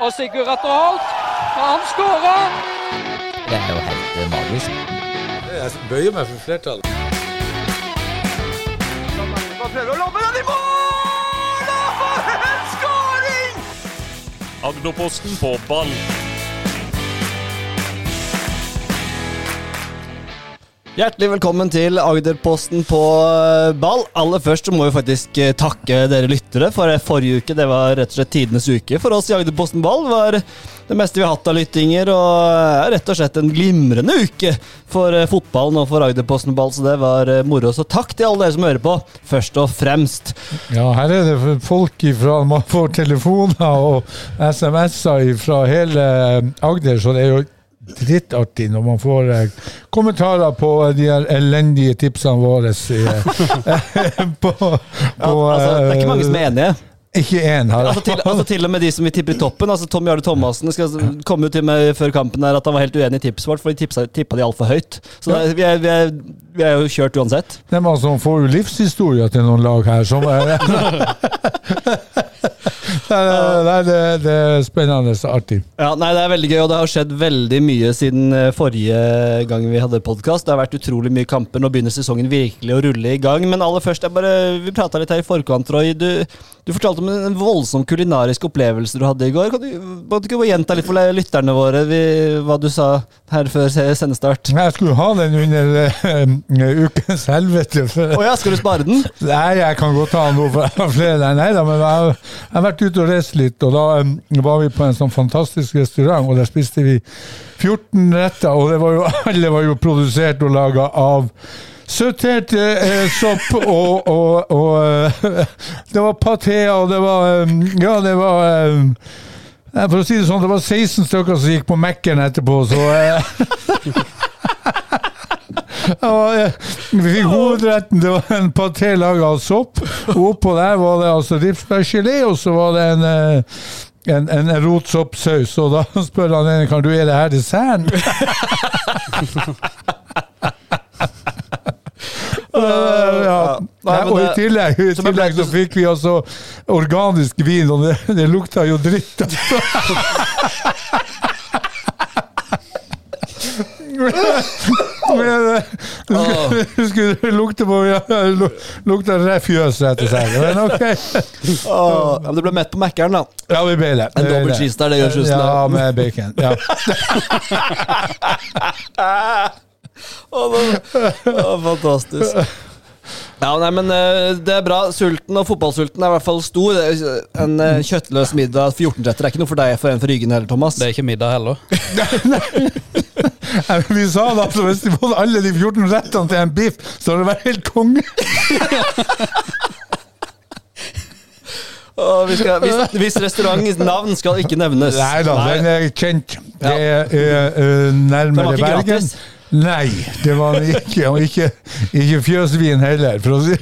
Og Sigurd Atterholt, han skårer! Det er jo helt eh, magisk. Jeg bøyer meg for flertallet. Agderposten på ball. Hjertelig velkommen til Agderposten på eh, ball. Aller først så må vi faktisk eh, takke dere lyttere, for eh, forrige uke det var rett og slett tidenes uke for oss i Agderposten ball. Det var det meste vi har hatt av lyttinger, og rett og slett en glimrende uke for fotballen og for Agderposten ball, så det var moro. Så takk til alle dere som hører på, først og fremst. Ja, her er det folk ifra Man får telefoner og SMS-er fra hele Agder, så det er jo drittartig når man får eh, kommentarer på de elendige tipsene våre på, på Ja, altså, det er ikke mange som er enige. Ikke én har Altså til, altså til og med de som vi tipper i toppen. Altså Tom Jarle Thomassen skal komme ut til meg før kampen her at han var helt uenig i tipset vårt, for de tipsa, tippa de altfor høyt. Så det, vi, er, vi, er, vi er jo kjørt uansett. Det er man som får jo livshistorier til noen lag her som er Nei, det, det er spennende og artig. Ja, nei, Det er veldig gøy, og det har skjedd veldig mye siden eh, forrige gang vi hadde podkast. Det har vært utrolig mye kamper. Nå begynner sesongen virkelig å rulle i gang. Men aller først, jeg bare, vi prata litt her i forkant, Roy. Du, du fortalte om en voldsom kulinarisk opplevelse du hadde i går. Kan du, kan du ikke gjenta litt for lytterne våre vi, hva du sa her før sendestart? Jeg skulle ha den under uh, ukens helvete. Å ja, skal du spare den? Nei, jeg kan godt ta noe for jeg har flere. Nei da, men jeg, har- jeg har vært ute og reist litt, og da um, var vi på en sånn fantastisk restaurant, og der spiste vi 14 retter, og det var jo, alle var jo produsert og laga av Sautert eh, sopp og, og, og eh, Det var paté, og det var Ja, det var For å si det sånn, det var 16 stykker som gikk på Mækkern etterpå, så eh, eh, Vi fikk hovedretten, det var en paté laga av sopp. Og oppå der var det altså ripsbærgelé, og så var det en eh, en, en rotsoppsaus, og da spør han ene kan du er det her desserten. Ja. Nei, og i tillegg, i tillegg så fikk vi altså organisk vin, og det, det lukta jo dritt. Men, eh, du skulle, lukte på Lukta refjøs, rett og slett. Men ok. Åh, men du ble mett på Mækkern, da. Ja, vi ble det. En Det det. cheese der, det gjør susen. Ja, med bacon. Ja. Det- å, fantastisk. Ja, nei, men eh, Det er bra. Sulten og fotballsulten er i hvert fall stor. Er En eh, kjøttløs middag 14-retter er ikke noe for deg for en for Ryggen heller, Thomas. Det er ikke middag heller. nei, Vi sa da at hvis de fått alle de 14 rettene til en biff, så hadde det vært helt konge. Og vi skal, hvis, hvis restaurantens navn skal ikke nevnes. Nei da, den er kjent. Det er, er eh, eh, nærmere Bergen. gratis. Nei, det var ikke. Og ikke, ikke fjøsvin heller, for å si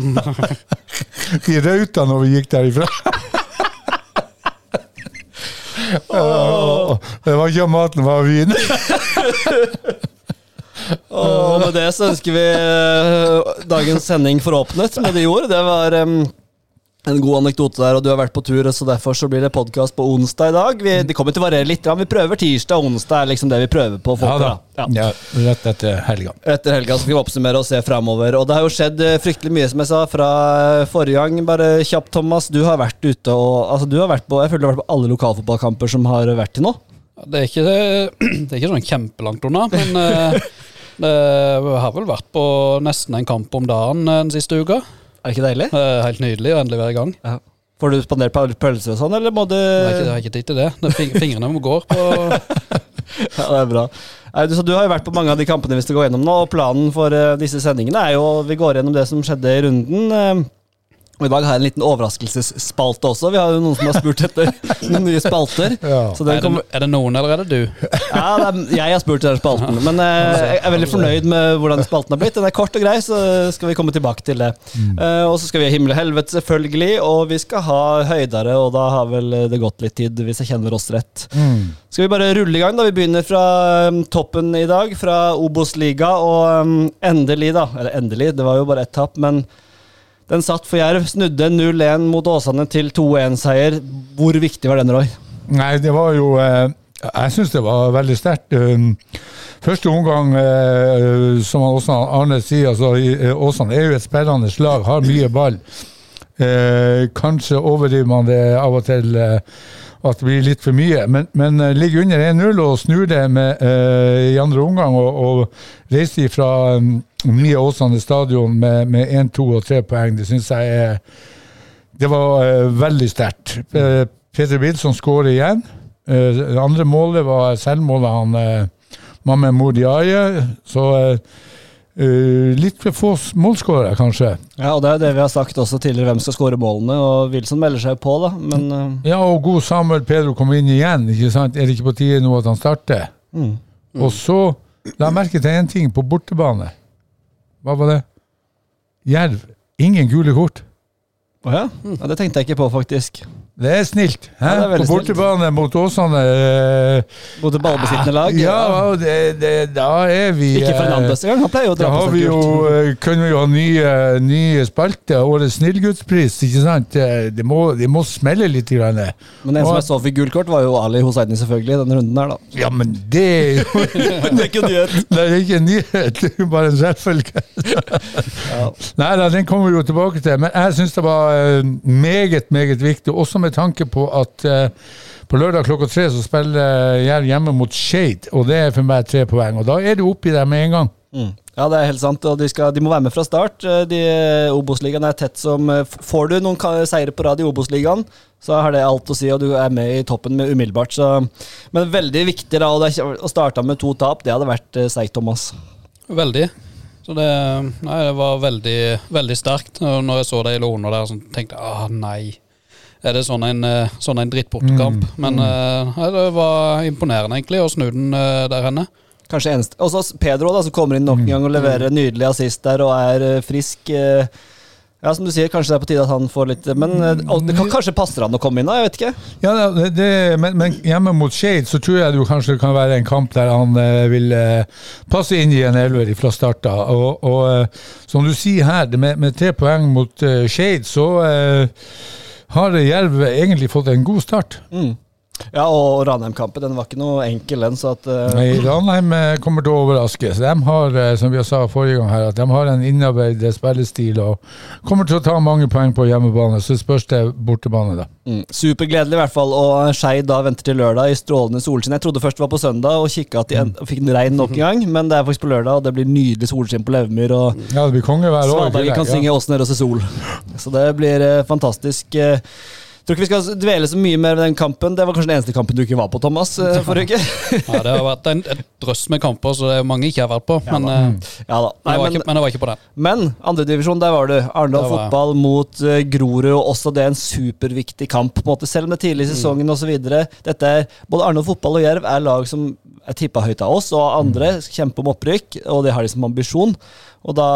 De rauta når vi gikk derifra. Oh. Det var ikke maten, det var vin. Og med det så ønsker vi eh, dagens sending foråpnet med de ord. Det var em, en god anekdote der, og du har vært på tur, så derfor så blir det podkast på onsdag i dag. Vi, det kommer til å variere litt, men vi prøver tirsdag og onsdag, er liksom det vi prøver på. Folk, Ja da. Ja. Ja, rett etter helga. Etter helga skal vi oppsummere og se framover. Og det har jo skjedd eh, fryktelig mye, som jeg sa, fra eh, forrige gang. Bare kjapt, Thomas. Du har vært ute og Altså, du har vært på Jeg føler du har vært på alle lokalfotballkamper som har vært til nå. Det er ikke, det er ikke sånn kjempelangt unna, men eh, det har vel vært på nesten en kamp om dagen den siste uka. Er det ikke deilig? Eh, Helt nydelig å endelig være i gang. Ja. Får du spandert pøl- pølser og sånn, eller må du Nei, jeg har ikke tid til det. det må gå går på Ja, det er bra. Så du har jo vært på mange av de kampene vi skal gå gjennom nå, og planen for eh, disse sendingene er jo Vi går gjennom det som skjedde i runden. Og I dag har jeg en liten overraskelsesspalte også. Vi har jo noen som har spurt etter noen nye spalter. Ja. Så den er det, er det noen, eller er det du? ja, det er, jeg har spurt etter spalten, men eh, jeg er veldig fornøyd med hvordan spalten har blitt. Den er kort og grei, så skal vi komme tilbake til det. Eh, og så skal vi ha himmel og helvete, selvfølgelig, og vi skal ha høydere, og da har vel det gått litt tid, hvis jeg kjenner oss rett. Mm. Skal vi bare rulle i gang, da? Vi begynner fra um, toppen i dag, fra Obos-liga, og um, endelig, da Eller endelig, det var jo bare ett tap, men den satt for Jerv. Snudde 0-1 mot Åsane til 2-1-seier. Hvor viktig var den, Roy? Nei, det var jo eh, Jeg syns det var veldig sterkt. Um, Første omgang, eh, som også Arne sier, altså eh, Åsane er jo et spillende slag, har mye ball. Kanskje overdriver man det av og til, eh, at det blir litt for mye. Men, men eh, ligger under 1-0 og snur det med, eh, i andre omgang og, og reiser fra um, nye Åsane stadion med, med 1, 2 og 3 poeng, det syns jeg er Det var uh, veldig sterkt. Uh, Peter Wilson skårer igjen. Uh, det andre målet var selvmålet han uh, Mamme Modiaye. Så eh, eh, litt for få målskårere, kanskje. Ja, og det er det vi har sagt også tidligere, hvem skal skåre målene. Og Wilson melder seg på, da. Men uh... Ja, og god Samuel Pedro kom inn igjen. ikke sant? Er det ikke på tide nå at han starter? mm. Og så la jeg merke til én ting på bortebane. Hva var det? Jerv. Ingen gule kort. Å ja? ja, det tenkte jeg ikke på, faktisk. Det er snilt. Ja, det er på bortebane mot Åsane eh, Mot et ballbesittende lag. Ja, ja det, det, da er vi Ikke eh, Fernandes engang. Han pleier jo å dra på seg kult. eh, kunne vi jo ha nye, nye spalter. Årets snillgudspris, ikke sant? Det må, det må smelle litt. Grann. Men en som jeg så fikk gult kort, var jo Ali Hosseini, selvfølgelig, i denne runden her, da. Ja, men det er jo Det er ikke nyhet. Det er ikke nyhet, det er bare en selvfølge. Nei da, den kommer vi jo tilbake til. Men jeg syns det var eh, meget, meget viktig, også med tanke på at eh, på lørdag klokka tre så spiller Jerv hjemme mot Shade, og det er for meg tre poeng. Og da er du oppi der med en gang. Mm. Ja, det er helt sant, og de, skal, de må være med fra start. Eh, De Obos-ligaen er tett som eh, Får du noen seire på rad i Obos-ligaen, så har det alt å si, og du er med i toppen med umiddelbart. Så. Men veldig viktig da, å starte med to tap, det hadde vært eh, seigt, Thomas. Veldig. Så det, nei, det var veldig, veldig sterkt. Når jeg så det i Lone der, så tenkte jeg ah, nei. Er det sånn en, eh, sånn en drittbortekamp? Men mm. Uh, det var imponerende, egentlig, å snu den uh, der henne. Kanskje eneste Og så Pedro, da, som kommer inn nok en gang og leverer mm. nydelig assist der og er frisk. Ja, som du sier, kanskje det er på tide at han får litt Men og det kan, kanskje passer han å komme inn, da? Jeg vet ikke. Ja, det, det, men, men hjemme mot Shade så tror jeg det jo kanskje kan være en kamp der han eh, vil eh, passe inn i en elver fra start av. Og, og eh, som du sier her, det med, med tre poeng mot Shade, så har Jerv egentlig fått en god start. Mm. Ja, og Ranheim-kampen, den var ikke noe enkel, den, så at Uh... Nei, Ranheim eh, kommer til å overraske. Så de har, eh, som vi sa forrige gang her, at de har en innarbeidet spillestil og kommer til å ta mange poeng på hjemmebane. Så spørs det bortebane, da. Mm, supergledelig i hvert fall, og Skeid da venter til lørdag i strålende solskinn. Jeg trodde først det var på søndag og kikka at de en, fikk en regn nok en gang, men det er faktisk på lørdag, og det blir nydelig solskinn på Levmyr, og Ja, det blir konge hver år. Svaberget kan synge 'Åsen er også sol'. Så det blir uh, fantastisk. eh. Tror ikke vi skal dvele så mye mer ved den kampen. Det var kanskje den eneste kampen du ikke var på, Thomas, eh, forrige uke. Ja, det har vært en, et drøss med kamper, så det er mange ikke har vært på. Men, Ja da. men, Nei, jeg var men, ikke, men jeg var ikke på den. men andredivisjon, der var du. Arendal fotball mot uh, Grorud, og også det er en superviktig kamp. på en måte, Selv om det er tidlig i sesongen og osv. Både Arendal fotball og Jerv er lag som er tippa høyt av oss, og andre skal kjempe om opprykk, og det har de som ambisjon. Og da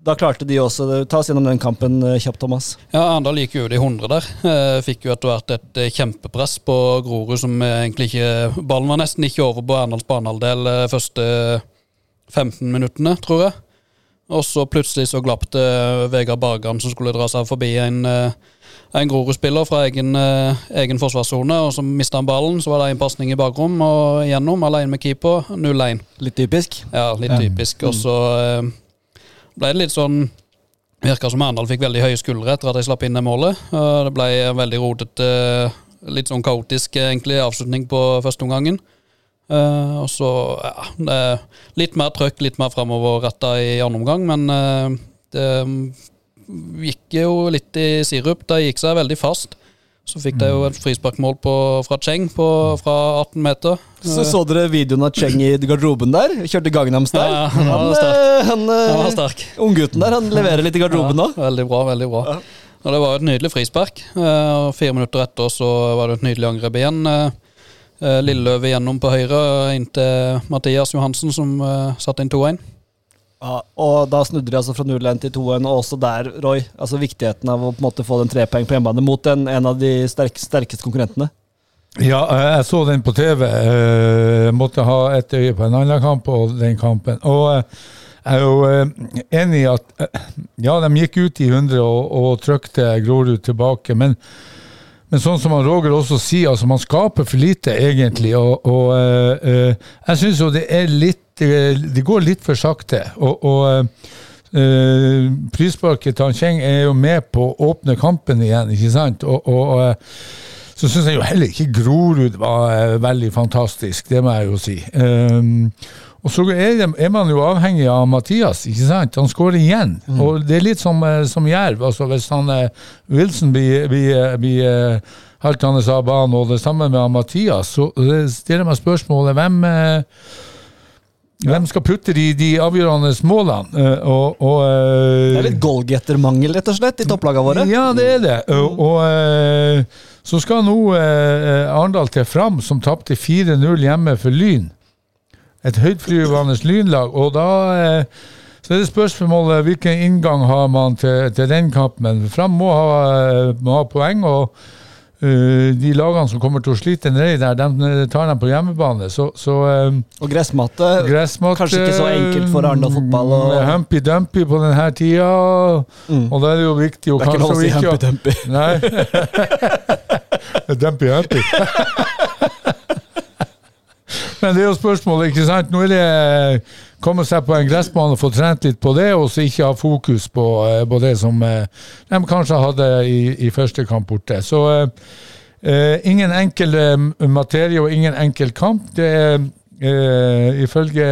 da klarte de også Ta oss gjennom den kampen eh, kjapt, Thomas. Ja, Arendal gikk jo ut i 100 der. Eh, Fikk jo etter hvert et eh, kjempepress på Grorud, som egentlig ikke Ballen var nesten ikke over på Arendals banehalvdel eh, første 15 minuttene, tror jeg. Og så plutselig så glapp det Vegard Bargan som skulle dra seg forbi en, en Grorud-spiller fra egen, egen forsvarssone, og så mista han ballen. Så var det en pasning i bakrom og igjennom, alene med keeper. 0-1. Litt typisk. Ja, litt typisk. Og så ble det litt sånn Virka som Arendal fikk veldig høye skuldre etter at de slapp inn det målet. Det ble en veldig rodete, litt sånn kaotisk egentlig avslutning på førsteomgangen. Uh, og så ja, litt mer trøkk, litt mer framoverretta i andre omgang, men uh, det gikk jo litt i sirup. Det gikk seg veldig fast. Så fikk de jo et frisparkmål fra Cheng på, fra 18 meter. Så så dere videoen av Cheng i garderoben der? Kjørte Gangnam Style. Ja, ja, han var han, sterk. eh, han, Han var eh, sterk. Unggutten der, han leverer litt i garderoben nå. Ja, veldig bra, veldig bra. Og Det var jo et nydelig frispark. eh, og Fire minutter etter så var det et nydelig angrep igjen. eh, eh, Lilleløve gjennom på høyre inn til Mathias Johansen, som eh, satte inn 2-1. Ja, og da snudde de altså fra 0-1 til 2-1, og også der, Roy, altså viktigheten av å på en måte få den tre poeng på hjemmebane mot en, en av de sterk, sterkeste konkurrentene. Ja, eh, jeg så den på TV. Jeg måtte ha et øye på en annen kamp og den kampen. Og eh, jeg er jo eh, enig i at eh, ja, de gikk ut i 100 og, og trykte Grorud tilbake, men men sånn som han Roger også sier, altså man skaper for lite, egentlig. Og, og eh, eh, jeg syns jo det er litt eh, Det går litt for sakte. Og, og Uh, Prisparket prissparket til han Cheng er jo med på å åpne kampen igjen, ikke sant? Og, og uh, så syns jeg jo heller ikke Grorud var uh, veldig fantastisk, det må jeg jo si. Um, og så er, det, er man jo avhengig av Mathias, ikke sant? Han skårer igjen. Og det er litt som, eh, som Jerv. Altså hvis han eh, Wilson blir, blir, eh, blir eh, haltende av banen, og det samme med Mathias, så eh, stiller jeg meg spørsmålet hvem eh, hvem skal putte de, de avgjørende målene? Eh, og, og, eh, Det er litt goalgettermangel, rett og slett, i topplagene våre. ja, det er det. Og, og eh, så skal nå eh, Arendal til Fram, som tapte 4-0 hjemme for Lyn. Et høytflyvende lynlag. Og da eh, så er det spørsmålet hvilken inngang har man til, til den kampen. Fram må ha, eh, må ha poeng, og eh, de lagene som kommer til å slite nedi der, de eh, tar dem på hjemmebane. Så, så eh, Og gressmatte Gressmatte Kanskje ikke så enkelt for Arendal fotball Og... mm, Humpy-dumpy på denne tida. Mm. Og da er det jo viktig Det er ikke lov å si humpy-dumpy. Nei. dumpy, humpy. Men det er jo spørsmålet, ikke sant. Nå er det komme seg på en gressbane og få trent litt på det, og så ikke ha fokus på, eh, på det som eh, de kanskje hadde i, i første kamp borte. Så eh, ingen enkel materie og ingen enkel kamp. Det er ifølge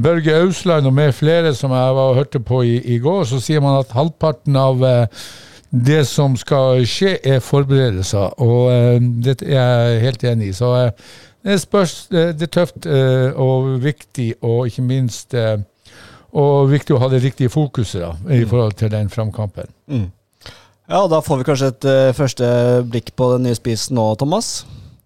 Børge Ausland og med flere som jeg var og hørte på i, i går, så sier man at halvparten av det som skal skje, er forberedelser. Og det er jeg helt enig i. Så det, spørs, det er tøft eh, og viktig, og ikke minst eh, og viktig å ha det riktige fokuset da, i forhold til den framkampen. Ja, og da får vi kanskje et eh, første blikk på den nye spissen nå, Thomas.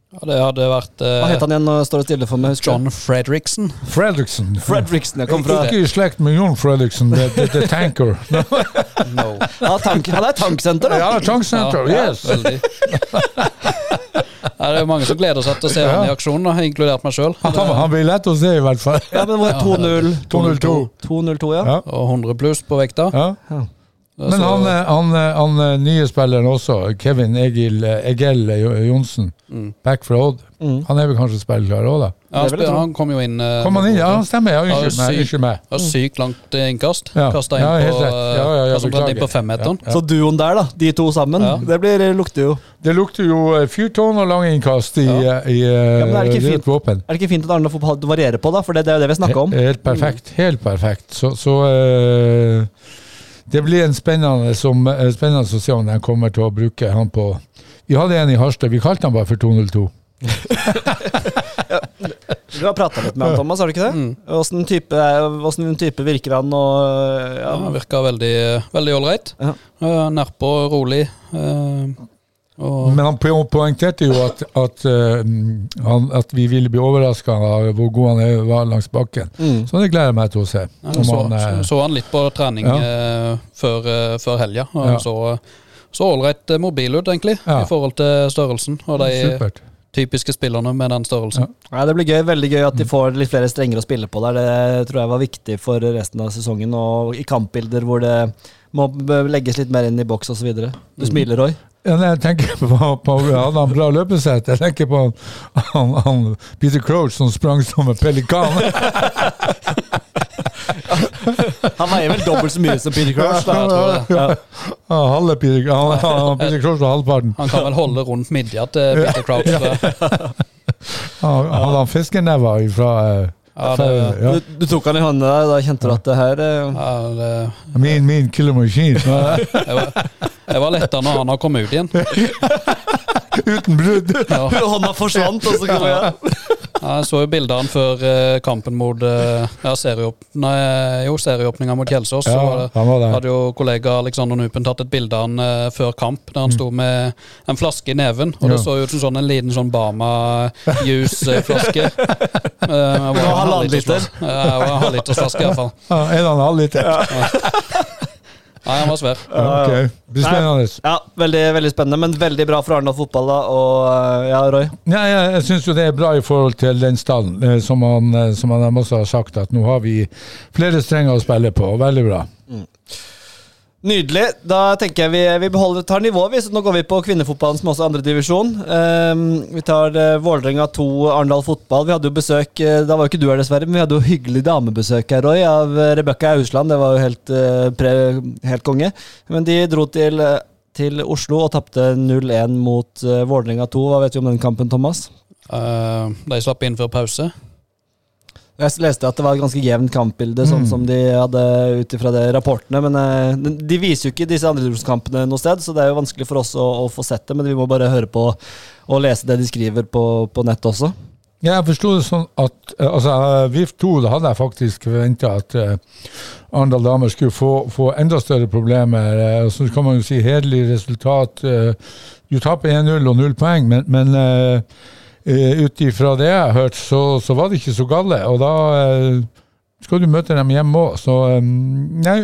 Ja, det hadde vært uh, Hva het han igjen? Nå står det stille for meg. John Fredriksen. Fredriksen. Fredriksen. Jeg kom fra Ikke i slekt med Jon Fredriksen, the, the, the tanker. No. ja, tank, Han er tanksenter, da. Ja, Tanksenter, Ja, yes. Veldig. Ja, det er jo mange som gleder seg til å se han i aksjon, da, inkludert meg sjøl. Han, han blir lett å se, i hvert fall. Ja, men det var 2-0. 202. 2-0-2, ja. Ja. Og 100 pluss på vekta. Ja. Men han, eh, han, eh, han eh, nye spilleren også, Kevin Egil, Egil Jo- Johnsen, back fra Odd, Mm. han er vel kanskje spillklar òg, da? Ja, han, det spør, han kom jo inn eh, Kom han inn? Ja, han stemmer. Ja, Ja, unnskyld meg. Unnskyld meg. Ja, sykt langt eh, innkast. Ja. Kasta inn Ja, helt rett. Ja, ja, ja, kastet inn på femmeteren. Ja. Så duoen der, da. De to sammen. Ja. Det blir, lukter jo Det lukter jo eh, fyrtårn og lange innkast i, Ja. eh, i eh, Ja, men er det ikke fint? våpen. Er det ikke fint at Arne får varierer på, da? For det, det er jo det vi snakker om. Helt perfekt. Helt perfekt. Så, så eh, det blir en spennende, som, eh, spennende å se om de kommer til å bruke han på Vi hadde en i Harstad, vi kalte han bare for 202. Du har prata litt med han, Thomas, har du ikke det? Mm. Type, type virker han? Og, Ja, ja. han virker veldig ålreit. Ja. Uh, Nærpå, rolig. eh, og Men han poengterte jo at, at, eh, han, at vi ville bli overraska av hvor god han er, var langs bakken. Mm. Så det gleder jeg meg til å se. ja, så, han, eh, så, så han litt på trening Ja. før, før helga. Og Ja. så så ålreit mobil ut, egentlig, Ja. i forhold til størrelsen. Og de Supert. Typiske spillerne med den størrelsen. Ja, det blir gøy, veldig gøy at Mm. de får litt flere strenger å spille på der. Det tror jeg var viktig for resten av sesongen. Og i kampbilder hvor det må legges litt mer inn i boks osv. Du Mm. smiler, Roy. Ja, jeg tenker på, på han bra løpesett? Jeg tenker på han, han, han Peter Crouch som sprang som en pelikan. Han veier vel dobbelt så mye som Peter Crouch. Da, jeg tror det. Ja. Ja, halve Peter, han, han, Peter Crouch og halvparten. Han kan vel holde rundt midja til Peter Crouch. hadde han fiskenever fra Ja, det, ja. Du, du tok han i hånda der, da kjente du at det her eh, ja, det, Min, min killer machine. jeg, var, jeg var letta når han har kommet ut igjen. Uten brudd. Ja. Hånda forsvant, og så kom jeg Ja, jeg så jo bildene før eh, kampen mot eh, ja, serieåp nei, jo, serieåpninga mot Kjelsås. så Ja, det, han var der. hadde jo kollega Alexander Nupen tatt et bilde av han eh, før kamp, der han sto med en flaske i neven. Og det Ja. så ut som sånn en liten sånn Bama-juice-flaske. Uh, var halvannen liter. Ja, det var en halvlitersflaske iallfall. Ja, en og en halv liter. Nei, han var svær. Ok, det blir spennende. Ja, veldig, veldig spennende, men veldig bra for Arendal fotball, da. Og eh, ja, Roy. Ja, jeg jeg syns jo det er bra i forhold til den stallen, eh, som han, eh, som han også har sagt, at nå har vi flere strenger å spille på. Veldig bra. Nydelig. Da tenker jeg vi, vi beholder, tar nivået. vi, så Nå går vi på kvinnefotballen, som også er andredivisjon. Um, vi tar uh, Vålerenga 2, Arendal fotball. Vi hadde jo besøk uh, Da var jo ikke du her, dessverre, men vi hadde jo hyggelig damebesøk her, Roy, av uh, Rebekka Ausland. Det var jo helt, uh, pre, helt konge. Men de dro til, til Oslo og tapte 0-1 mot uh, Vålerenga 2. Hva vet vi om den kampen, Thomas? Eh, de slapp inn før pause. Jeg leste at det var et ganske jevnt kampbilde, sånn som de hadde ut ifra rapportene. Men eh, de viser jo ikke disse andredivisjonskampene noe sted, så det er jo vanskelig for oss å, å få sett det. Men vi må bare høre på og lese det de skriver på, på nett også. Ja, jeg forsto det sånn at eh, altså, VIF 2 da hadde jeg faktisk forventa at uh, Arendal damer skulle få, få enda større problemer. Uh, så kan man jo si hederlig resultat. Uh, du taper 1-0 og 0 poeng, men, men uh, ut ifra det jeg har hørt, så, så, var det ikke så gale. Og da skal du møte dem hjemme òg, så nei,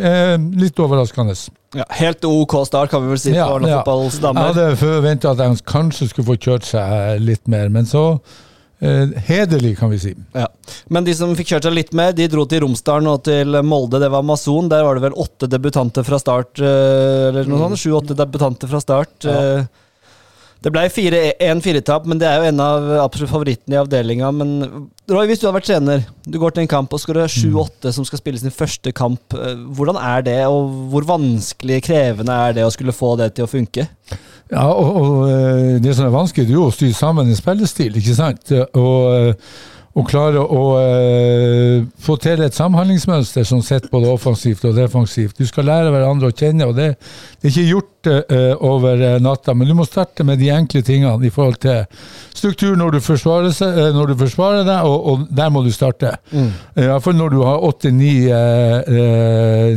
litt overraskende. Ja, helt OK start, kan vi vel si, Ja, på ja. Jeg hadde forventa at de kanskje skulle få kjørt seg litt mer, men så Hederlig, kan vi si. Ja. Men de som fikk kjørt seg litt mer, de dro til Romsdalen og til Molde. Det var Amazon. Der var det vel åtte debutanter fra start, eller noe sånt. Sju-åtte debutanter fra start. Eh, Det ble 1-4-tap, men det er jo en av absolutt favorittene i avdelinga. Men Roy, hvis du hadde vært trener, du går til en kamp og skal ha sju-åtte som skal spille sin første kamp. eh, Hvordan er det, og hvor vanskelig krevende er det å skulle få det til å funke? Ja, og, og eh, det som er vanskelig, det er jo å styre sammen en spillestil, ikke sant? Og, eh, og klare å eh, få til et samhandlingsmønster som sitter både offensivt og defensivt. Du skal lære hverandre å kjenne, og det, det er ikke gjort eh, over eh, natta. Men du må starte med de enkle tingene i forhold til struktur når du forsvarer, seg, når du forsvarer deg, og, og der må du starte. Mm. Iallfall når du har åtte-ni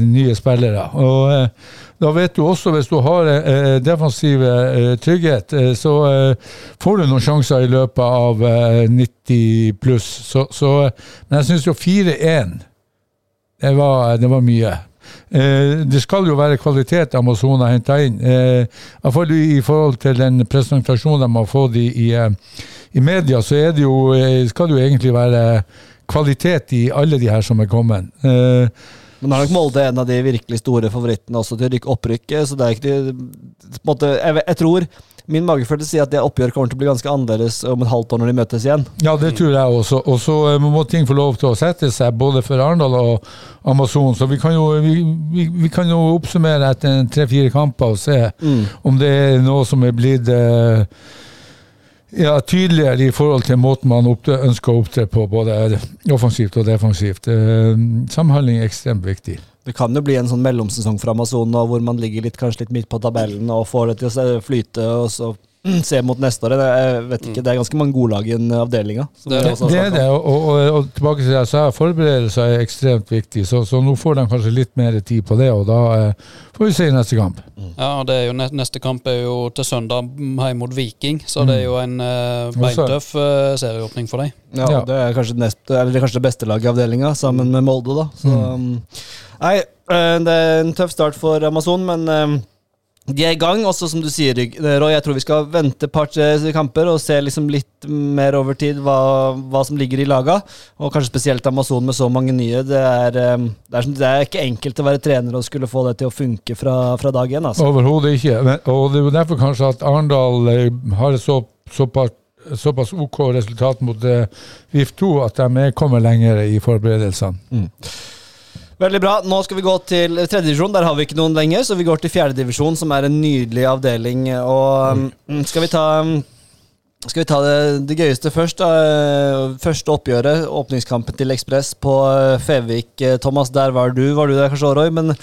nye spillere. Og da vet du også, hvis du har eh, defensiv eh, trygghet, eh, så eh, får du noen sjanser i løpet av eh, 90 pluss. Så, så, eh, men jeg syns jo 4-1, det det var mye. Eh, det skal jo være kvalitet Amazon har henta inn. Eh, i forhold til den presentasjonen de har fått i, i, eh, i media, så det jo, eh, skal det jo egentlig være kvalitet i alle de her som er kommet. Eh, Men nå er nok Molde en av de virkelig store favorittene også til å rykke opprykket. Så det er ikke de, måte, jeg, jeg tror min magefølelse sier at det oppgjøret kommer til å bli ganske annerledes om et halvt år når de møtes igjen. Ja, det tror jeg også. Og så eh, må ting få lov til å sette seg, både for Arendal og Amazon. Så vi kan jo, vi, vi, vi kan jo oppsummere etter tre-fire kamper og se om det er noe som er blitt eh, ja, tydeligere i forhold til måten man ønsker å opptre på, både offensivt og defensivt. Eh, samhandling er ekstremt viktig. Det kan jo bli en sånn mellomsesong for Amazon hvor man ligger litt, kanskje litt midt på tabellen og får det til å flyte, og så se mot neste år. Jeg vet ikke, det er ganske mange gode lag i den avdelinga. Det er det. er og, og, og tilbake til det jeg sa, forberedelser er ekstremt viktig. Så, så nå får de kanskje litt mer tid på det, og da eh, får vi se i neste kamp. Ja, det er jo Neste kamp er jo til søndag mm, hjemme mot Viking, så det er jo en eh, beintøff eh, serieåpning for dem. Ja, Ja. Det er kanskje, nest, eller det er kanskje det beste laget i avdelinga, sammen med Molde. da. Så, mm. nei, eh, det er en tøff start for Amazon, men um, de er i gang. Også som du sier, Roy, jeg tror vi skal vente et par-tre kamper og se liksom litt mer over tid hva, hva som ligger i laga. Og kanskje spesielt Amazon med så mange nye. Det er, um, det er, det er ikke enkelt å være trener og skulle få det til å funke fra, fra dag én. Altså. Overhodet ikke. Men, og det er jo derfor kanskje at Arendal eh, har et så, såpass, såpass OK resultat mot eh, VIF 2 at de kommer lenger i forberedelsene. Veldig bra. Nå skal vi gå til tredjedivisjon. Der har vi ikke noen lenger, så vi går til fjerdedivisjon, som er en nydelig avdeling. Og um, skal vi ta um, skal vi ta det, det gøyeste først? da? Første oppgjøret, åpningskampen til Ekspress på uh, Fevik. Eh, Thomas, der var du. Var du der kanskje, Roy? Men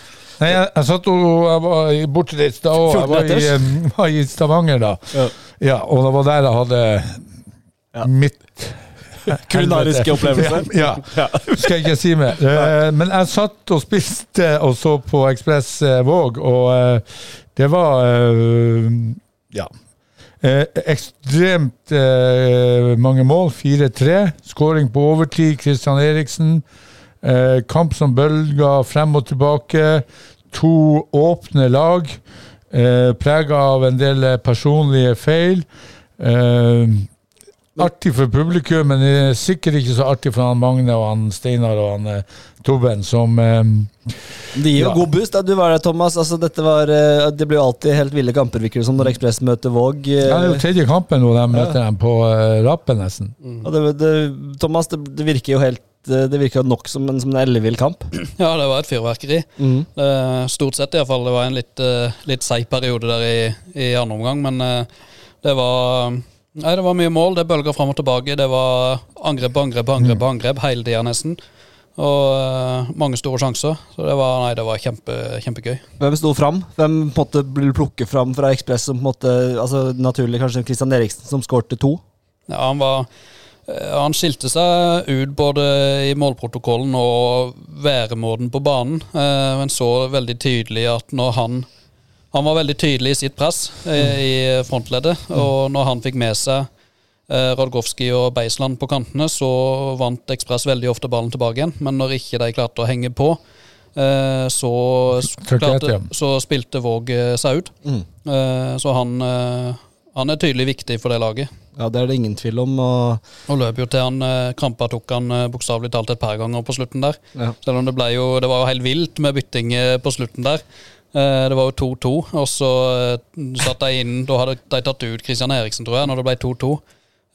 Nei, jeg, jeg satt og jeg var i- bortreist da òg. Jeg var i, eh, var i Stavanger da. Ja. Ja, og det var der jeg hadde Ja. mitt Kulinariske opplevelser. Ja, ja. skal jeg ikke si mer. Eh, Men jeg satt og spiste og så på Ekspress eh, Våg, og eh, det var Ja. Ekstremt mange mål. 4-3. Skåring på overtid. Christian Eriksen. Kamp som bølger frem og tilbake. To åpne lag. Eh, Prega av en del personlige feil. Eh, artig for publikum, men det er sikkert ikke så artig for han Magne og han Steinar og han eh, Tobben, som eh, Det gir jo Ja. god boost. da. Du var der, Thomas. Altså, dette var, eh, det blir jo alltid helt ville kamper, virker det som, når Ekspress møter Våg. eh, ja, Det er jo tredje kampen nå de møter dem på eh, rappen, nesten. Og det, det, Thomas, det, det virker jo helt eh, Det virker jo nok som en, som en ellevill kamp. Ja, det var et fyrverkeri. Eh, stort sett, iallfall. Det var en litt, litt seig periode der i, i andre omgang, men det var Nei, det var mye mål. Det bølga fram og tilbake. Det var angrep angrep angrep, mm. angrep hele tida, nesten. Og eh, mange store sjanser. Så det var, nei, det var kjempe, kjempegøy. Hvem sto fram? Hvem på en måte blir plukket fram fra Ekspress som på en måte altså Naturlig kanskje Christian Eriksen, som skårte to. Ja, han var eh, Han skilte seg ut både i målprotokollen og væremåten på banen, eh, men så veldig tydelig at når han Han var veldig tydelig i sitt press eh, i frontleddet, og når han fikk med seg eh, Radgowski og Beisland på kantene, så vant Ekspress veldig ofte ballen tilbake igjen, men når ikke de klarte å henge på, eh, så, klarte, så spilte Våg seg ut. Eh, Så han, han er tydelig viktig for det laget. Ja, Det er det ingen tvil om. Og, Og løp jo til han Krampa tok han bokstavelig talt et par ganger på slutten der. Ja. Selv om det ble jo Det var jo helt vilt med bytting på slutten der. Eh, Det var jo 2-2, og så eh, satt de inn Da hadde de tatt ut Christian Eriksen, tror jeg, når det ble 2-2.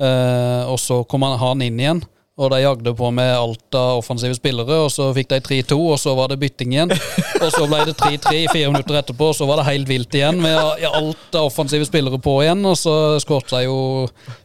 Eh, Og så kom han, inn igjen. Og de jagde på med Alta offensive spillere, og så fikk de 3-2, og så var det bytting igjen. Og så ble det 3-3 i fire minutter etterpå, og så var det helt vilt igjen med Alta offensive spillere på igjen. Og så skåret de jo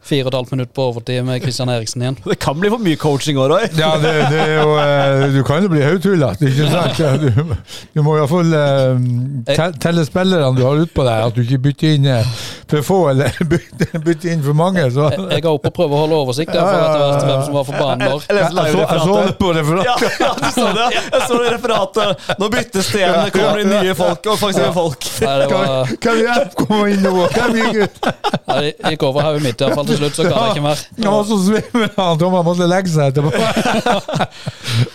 fire og et halvt minutt på overtid med Christian Eriksen igjen. det kan bli for mye coaching òg, Roy. Ja, det, det er jo eh, Du kan jo bli haugtullete, ikke sant? Du, du må iallfall uh, telle spillerne du har utpå deg, at du ikke bytter inn eh, for få eller bytter, bytter inn for mange. Så. Jeg har opp og prøver å holde oversikt for etter hvert hvem som var for banen. Jeg Jeg, jeg, så, jeg så det på referatet. Ja, ja, du så det. Jeg så det referatet. Nå byttes det igjen. Det kommer inn nye folk. Folk. Nei, det var, Hvem hjelp kommer inn nå? Kan gikk gutt? det gikk over hodet mitt iallfall til slutt, så kan jeg ikke mer. Ja, så svimmel, han Thomas måtte legge seg etterpå.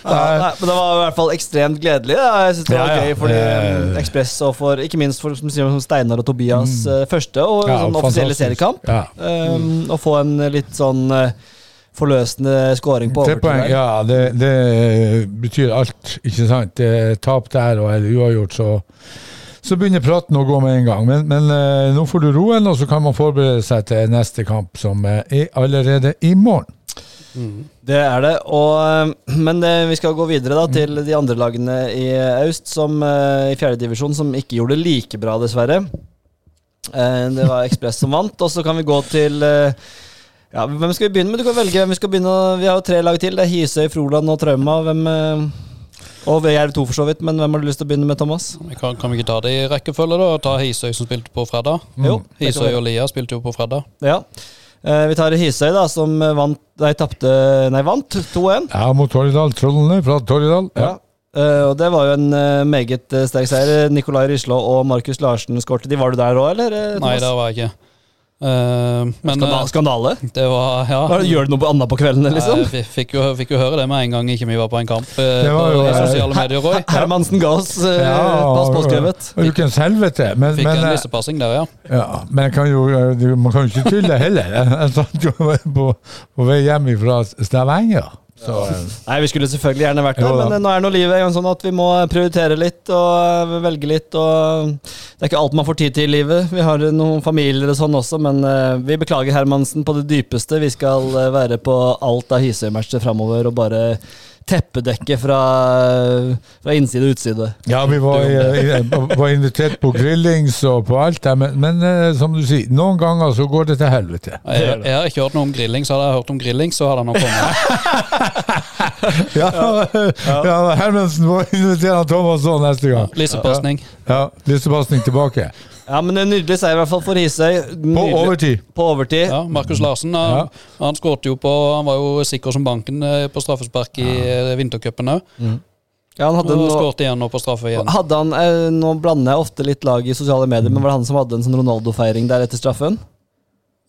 Ja, nei, men det var i hvert fall ekstremt gledelig. Ja. Jeg synes det var gøy for Eh. Ekspress, og for, ikke minst for som som Steinar og Tobias eh, første og Ja, sånn offisielle seriekamp. Ja. Um, Å få en litt sånn eh, forløsende scoring på Tre overtid. poeng, ja. Det, det betyr alt, ikke sant. Det er Tap der og eller uavgjort, så så begynner praten å gå med en gang. Men, men eh, nå får du roen, og så kan man forberede seg til neste kamp, som eh, er allerede i morgen. Det er det. Og, eh, men eh, vi skal gå videre da til de andre lagene i Aust, som eh, i fjerdedivisjon, som ikke gjorde det like bra, dessverre. Eh, Det var Ekspress som vant. Og så kan vi gå til eh, ja, Hvem skal vi begynne med? Du kan velge hvem vi skal begynne Vi har jo tre lag til. Det er Hisøy, Froland og Trauma. Hvem eh, Og Jerv 2, for så vidt. Men hvem har du lyst til å begynne med, Thomas? Vi kan, kan vi ikke ta det i rekkefølge, da? Ta Hisøy, som spilte på fredag. Jo, det kan vi Hisøy og Lia spilte jo på fredag. Ja. Eh, Vi tar Hisøy, da, som vant Nei, tapte Nei, vant 2-1. Ja, mot Torridal. Trollene fra Torridal. Ja. ja. og det var jo en eh, meget eh, sterk seier. Nikolai Rislå og Markus Larsen skårte. De Var du der òg, eller? Thomas? Nei, der var jeg ikke. Eh, men Skandale? eh, skandale? det var Ja. Hva det, Gjør du noe annet på kveldene, liksom? Jeg fi- fikk jo, fikk jo høre det med en gang ikke vi var på en kamp eh, Det var jo, i sosiale medier, også. Hermansen ga oss uh, Ja, pass påskrevet. Ukens helvete. Men, Fikk men, en lissepassing der, ja. ja, men kan jo, man kan jo ikke tulle heller. Jeg satt jo på, på vei hjem fra Stavanger. Så, eh, Nei, Vi skulle selvfølgelig gjerne vært der, men eh, nå er nå livet sånn at vi må prioritere litt og eh, velge litt. og Det er ikke alt man får tid til i livet. Vi har eh, noen familier og sånn også, men eh, vi beklager Hermansen på det dypeste. Vi skal eh, være på alt av Hisøy-matcher framover og bare teppedekke fra, fra innside og utside. Ja, vi var, var invitert på grillings og på alt der, men, men eh, som du sier, noen ganger så går det til helvete. Jeg, jeg har ikke hørt noe om grilling, så hadde jeg hørt om grilling, så hadde han nok kommet. Ja, ja Hermansen må invitere Thomas så neste gang. Lissepasning. Ja, Lissepasning tilbake. Ja, men en Nydelig seier i hvert fall for Hisøy. På overtid. På overtid. Ja, Markus Larsen han, Ja. han skåret jo på Han var jo sikker som banken eh, på straffespark i ja. vintercupen òg. Ja, han hadde Og igjen nå på straffe igjen. Hadde han, eh, Nå blander jeg ofte litt lag i sosiale medier, men var det han som hadde en sånn Ronaldo-feiring der etter straffen?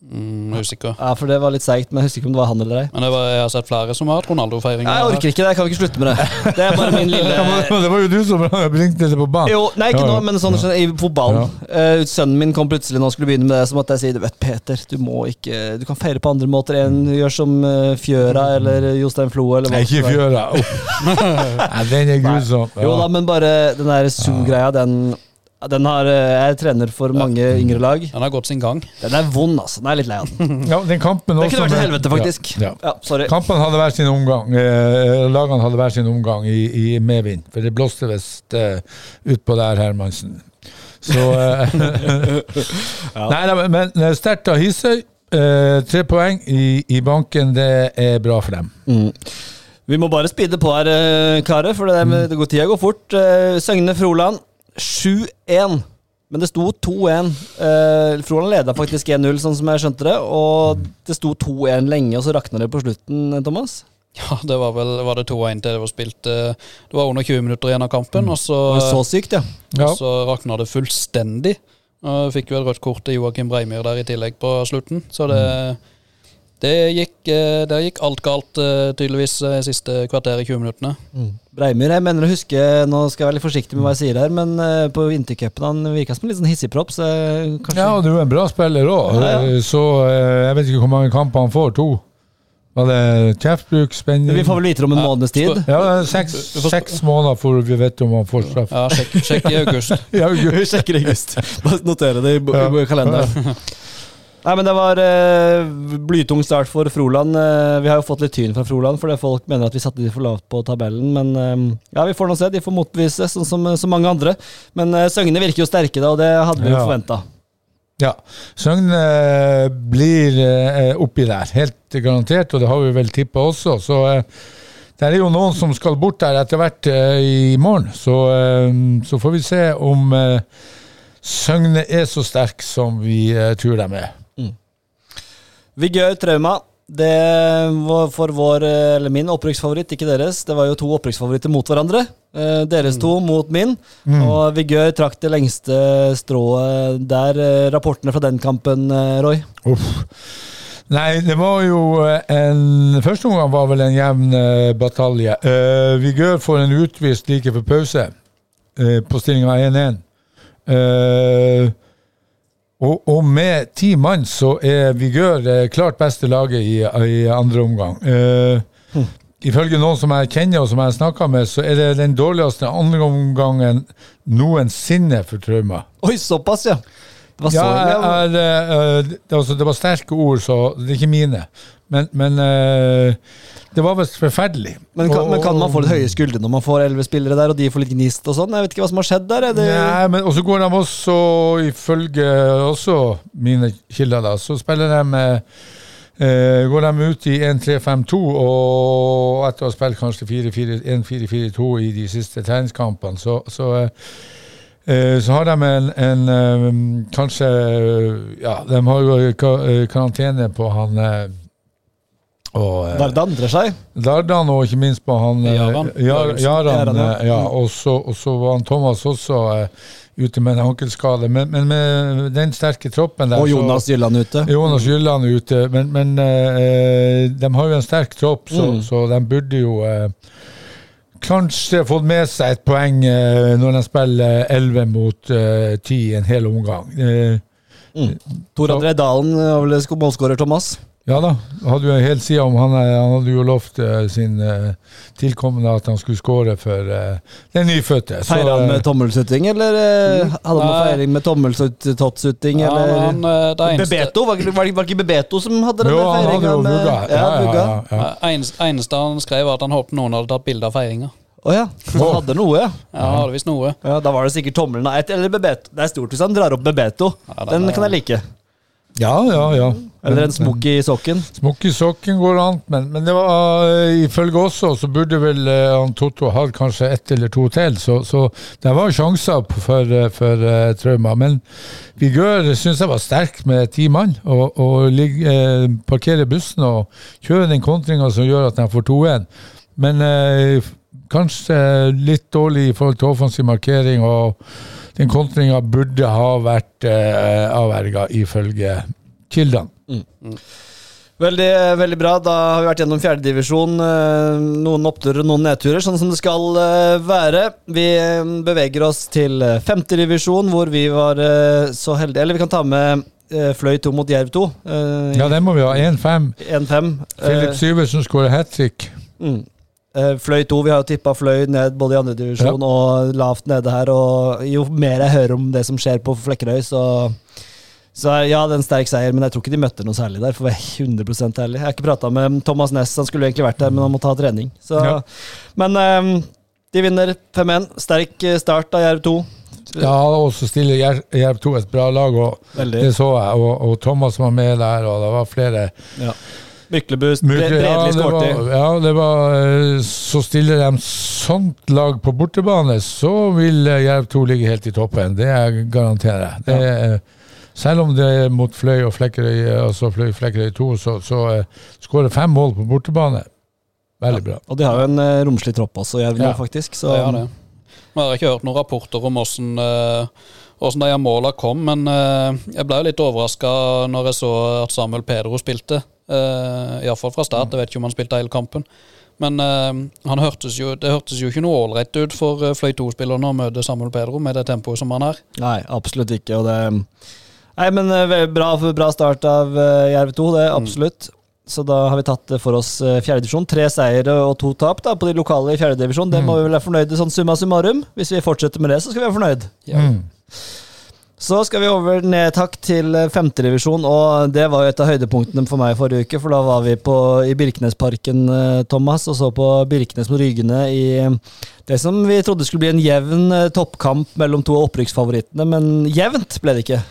Mm, ikke Ja, for det var litt seigt, men jeg husker ikke om det var han eller ei. Men det var, jeg har sett flere som har hatt Ronaldo-feiringer. Jeg orker ikke det, jeg kan ikke slutte med det. Det er bare min lille det var jo du som bringte det på banen. Jo, nei, ikke Ja, nå, men sånn i fotballen. Ja. sønnen min kom plutselig nå og skulle begynne med det, så måtte jeg si du vet, Peter, du må ikke Du kan feire på andre måter enn gjør som eh, Fjøra eller Jostein Flo eller hva det ikke fjøra. Oh. Nei, den er grusom. Ja. Jo da, men bare den der Zoom-greia, den, den har eh, Jeg er trener for mange yngre lag. Den har gått sin gang. Den er vond, altså. Den er litt lei av den. Ja, den kampen Det også kunne vært et helvete, faktisk. Ja, ja. Ja, sorry. Kampen hadde hver sin omgang. Eh, lagene hadde hver sin omgang i, i medvind. For det blåste visst eh, utpå der, Hermansen. Så eh, Nei da, men, men sterkt av Hisøy. Eh, tre poeng i, i banken, det er bra for dem. Vi må bare speede på her, eh, karer, for det, det går tida går fort. Eh, Søgne Froland 7-1. Men det sto 2-1. Eh, Froland leda faktisk 1-0, sånn som jeg skjønte det. Og det sto 2-1 lenge, og så rakna det på slutten, Thomas. Ja, det var vel var det 2-1 til det var spilt eh, Det var under 20 minutter igjen av kampen, og så, Det var så sykt, ja. Ja. og så rakna det fullstendig. Og fikk jo et rødt kort til Joakim Breimyr der i tillegg på slutten. Så det, det, gikk, der gikk alt galt, eh, tydeligvis, eh, siste kvarter i 20 minuttene. Breimyr, jeg mener å huske Nå skal jeg være litt forsiktig med hva jeg sier her, men eh, på vintercupen han virka som en litt sånn hissigpropp, så eh, kanskje Ja, og du er en bra spiller òg. Ja, ja. Så eh, jeg vet ikke hvor mange kamper han får. To? Var det kjeftbruk, spenning Vi får vel vite om en Ja, måneds tid. Ja, seks, seks måneder før vi vet om han får straff. Ja, sjekk, sjekk i august. Ja, august. Vi sjekker i august. Bare notere det i, Ja. i kalenderen. Nei, men Det var eh, blytung start for Froland. Eh, vi har jo fått litt tyn fra Froland, fordi folk mener at vi satte de for lavt på tabellen. Men eh, ja, vi får nå se. De får motbevise, sånn som så mange andre. Men eh, Søgne virker jo sterke, da, og det hadde vi jo Ja. forventa. Ja. Søgne eh, blir eh, oppi der, helt garantert, og det har vi vel tippa også. Så eh, det er jo noen som skal bort der etter hvert eh, i morgen. Så, eh, så får vi se om eh, Søgne er så sterk som vi eh, tror de er. Vigør Trauma. Det var for vår, eller min opprykksfavoritt, ikke deres. Det var jo to opprykksfavoritter mot hverandre. Eh, deres to mot min. Og Vigør trakk det lengste strået der. Eh, rapportene fra den kampen, eh, Roy? Uff. Nei, det var jo en Første omgang var vel en jevn batalje. Uh, Vigør får en utvist like før pause uh, på stillinga 1-1. Eh, og, og med ti mann så er Vigør eh, klart beste laget i, i andre omgang. Eh, Ifølge noen som jeg kjenner og som jeg har snakka med, så er det den dårligste andre omgangen noensinne for Trauma. Oi, såpass, ja! Så Ja, er, eh, det, altså, det var sterke ord, så det er ikke mine. Men, men eh, det var visst forferdelig. Men kan, Og- men kan man få litt høye skuldre når man får elleve spillere der, og de får litt gnist og sånn? Jeg vet ikke hva som har skjedd der. Er det, Nei, men også går de også, ifølge også mine kilder, da, så spiller de med Uh, Går de ut i 1-3-5-2, og etter å ha spilt kanskje 1-4-4-2 i de siste treningskampene, så, så eh, eh, så har de en, en eh, Kanskje Ja, de har jo eh, karantene på han eh, og, Dardan seg? Dardan og ikke minst på han eh, Jaran. Jar- Jaran. Ja. eh, ja, og, så, og så var han Thomas også eh, ute med en ankelskade. Men, men med den sterke troppen der Og Jonas Gylland ute. Jonas Gylland ute. Men, men eh, de har jo en sterk tropp, så, Mm. så de burde jo eh, kanskje fått med seg et poeng eh, når de spiller 11 mot eh, 10 en hel omgang. Eh, Tor André Dalen var vel målskårer, Thomas. Ja da, hadde jo helt siden om han, eh, han hadde jo lovt uh, sin uh, tilkommende at han skulle skåre for uh, den nyfødte. Så, Feira han med tommelsutting, eller eh, hadde han noe feiring med tommeltottsutting, Ja, han, eneste, Bebeto? Var, var, det- var ikke Bebeto som hadde den jo, der han hadde jo med vugga. Ja, ja, ja. eneste, eneste han skrev, var at han håpet noen hadde tatt bilde av feiringa. Å ja. Han hadde noe, ja. Ja, hadde visst noe. ja. Da var det sikkert tommelen av ett eller Bebeto. Det er stort hvis han drar opp Bebeto. Ja, den Den er- kan jeg like. ja, ja, ja. Eller en smokk i sokken. Smokk i sokken går an, men, men det var uh, ifølge også så burde vel uh, han Totto hatt kanskje ett eller to til, så, så det var sjanser for, eh, for uh, Trauma. Men Vigør syns jeg var sterk med ti mann, og, og ligg- eh, parkere bussen og kjøre den kontringa som gjør at de får 2-1. Men eh, kanskje litt dårlig i forhold til offensiv markering, og den kontringa burde ha vært eh, avverga ifølge kildene. Veldig, veldig bra. Da har vi vært gjennom fjerdedivisjon. Noen oppturer og noen nedturer, sånn som det skal eh, være. Vi eh, beveger oss til eh, femtedivisjon, hvor vi var eh, så heldige Eller vi kan ta med eh, Fløy 2 mot Jerv 2. eh, Ja, den må vi ha. 1-5. 1-5. Syversen skårer hat trick. Mm. Eh, Fløy 2, vi har jo tippa Fløy ned både i andredivisjon divisjon og lavt nede her. Og jo mer jeg hører om det som skjer på Flekkerøy, så så ja, det er en sterk seier, men jeg tror ikke de møtte noe særlig der. For å være 100% ærlig. Jeg har ikke prata med Thomas Næss, han skulle egentlig vært der, men han må ta trening. Så, Ja. Men um, de vinner 5-1. Sterk eh, start av Jerv 2. Ja, og så stiller Jerv 2 et bra lag, og Veldig. det så jeg. Og, og Thomas var med der, og det var flere Ja. Myklebust, Mykle- Bredli ja, det skårte. var, ja, det var eh, Så stiller de sånt lag på bortebane, så vil Jerv 2 ligge helt i toppen. Det jeg garanterer jeg. Det er, selv om det er mot Fløy og Flekkerøy, eh, altså Fløy Flekkerøy 2, så, så uh, skårer fem mål på bortebane. Veldig bra. Og de har jo en uh, romslig tropp også, Jerv nå, Ja. faktisk. Så Ja, det. Vi har ikke hørt noen rapporter om åssen hvordan de måla kom, men uh, jeg ble jo litt overraska når jeg så at Samuel Pedro spilte. Uh, Iallfall fra start. Jeg vet ikke om han spilte hele kampen. Men uh, han hørtes jo, det hørtes jo ikke noe ålreit ut for uh, Fløy 2-spillerne å møte Samuel Pedro med det tempoet som han er. Nei, absolutt ikke. Og det Nei, men eh, bra, bra start av eh, Jerv 2, det absolutt. absolutt. Så da har vi tatt eh, for oss fjerdedivisjon. Tre seire og to tap da, på de lokale i fjerdedivisjon. Det må vi vel være fornøyde sånn summa summarum. Hvis vi fortsetter med det, så skal vi være fornøyd. Mm. Så skal vi over ned takk til femtedivisjon, og det var jo et av høydepunktene for meg forrige uke. For da var vi på, i Birkenesparken, Thomas, og så på Birkenes mot Rygene i det som vi trodde skulle bli en jevn toppkamp mellom to av opprykksfavorittene, men jevnt ble det ikke.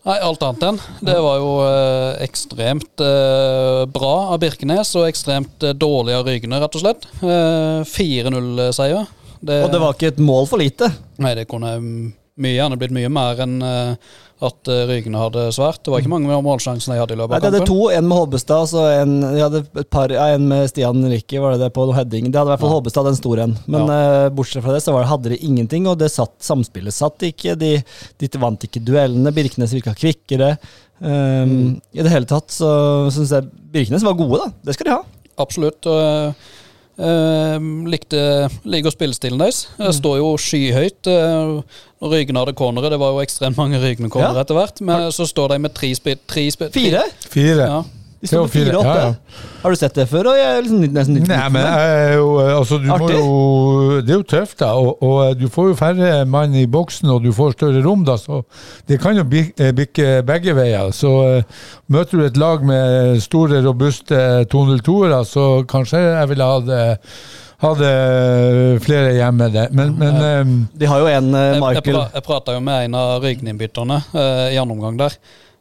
Nei, alt annet enn. Det var jo eh, ekstremt eh, bra av Birkenes og ekstremt eh, dårlig av Rygne, rett og slett. Eh, 4-0-seier. Og det var ikke et mål for lite. Nei, det kunne mm, mye gjerne blitt mye mer enn eh, at Rygne hadde svært. Det var ikke mange målsjanser de hadde i løpet Nei, kampen. de hadde kampen. to, en med Hobbestad, og en, ja, en med Stian Ricky, var det det, på heading. Det hadde i hvert fall Hobbestad, den store en. Men eh, bortsett fra det, så var det, hadde de ingenting, og det satt, samspillet satt ikke. De, de vant ikke duellene. Birkenes virka kvikkere. Um, I det hele tatt så syns jeg Birkenes var gode, da. Det skal de ha. Absolutt. og, eh, likte liker spillestilen deres. Mm. Står jo skyhøyt. Uh, når Rygene hadde cornere, det var jo ekstremt mange Rygene-cornere Ja. etter hvert, men så står de med. Tre spill Fire? Fire. Ja. De sto på fire-åtte. Ja, ja. Har du sett det før? Jeg er liksom nesten litt Nei, men jeg jo, altså, du må jo, det er jo tøft, da. Og, og eh, du får jo færre mann i boksen, og du får større rom, da. Så det kan jo eh, bikke begge veier. Så uh, møter du et lag med store, robuste 202-ere, så kanskje jeg ville hatt eh, hadde flere hjemme der. Men, men eh, De har jo en eh, Jeg, jeg, Michael jeg prata jo med en av Rygene-innbytterne eh, i andre omgang der.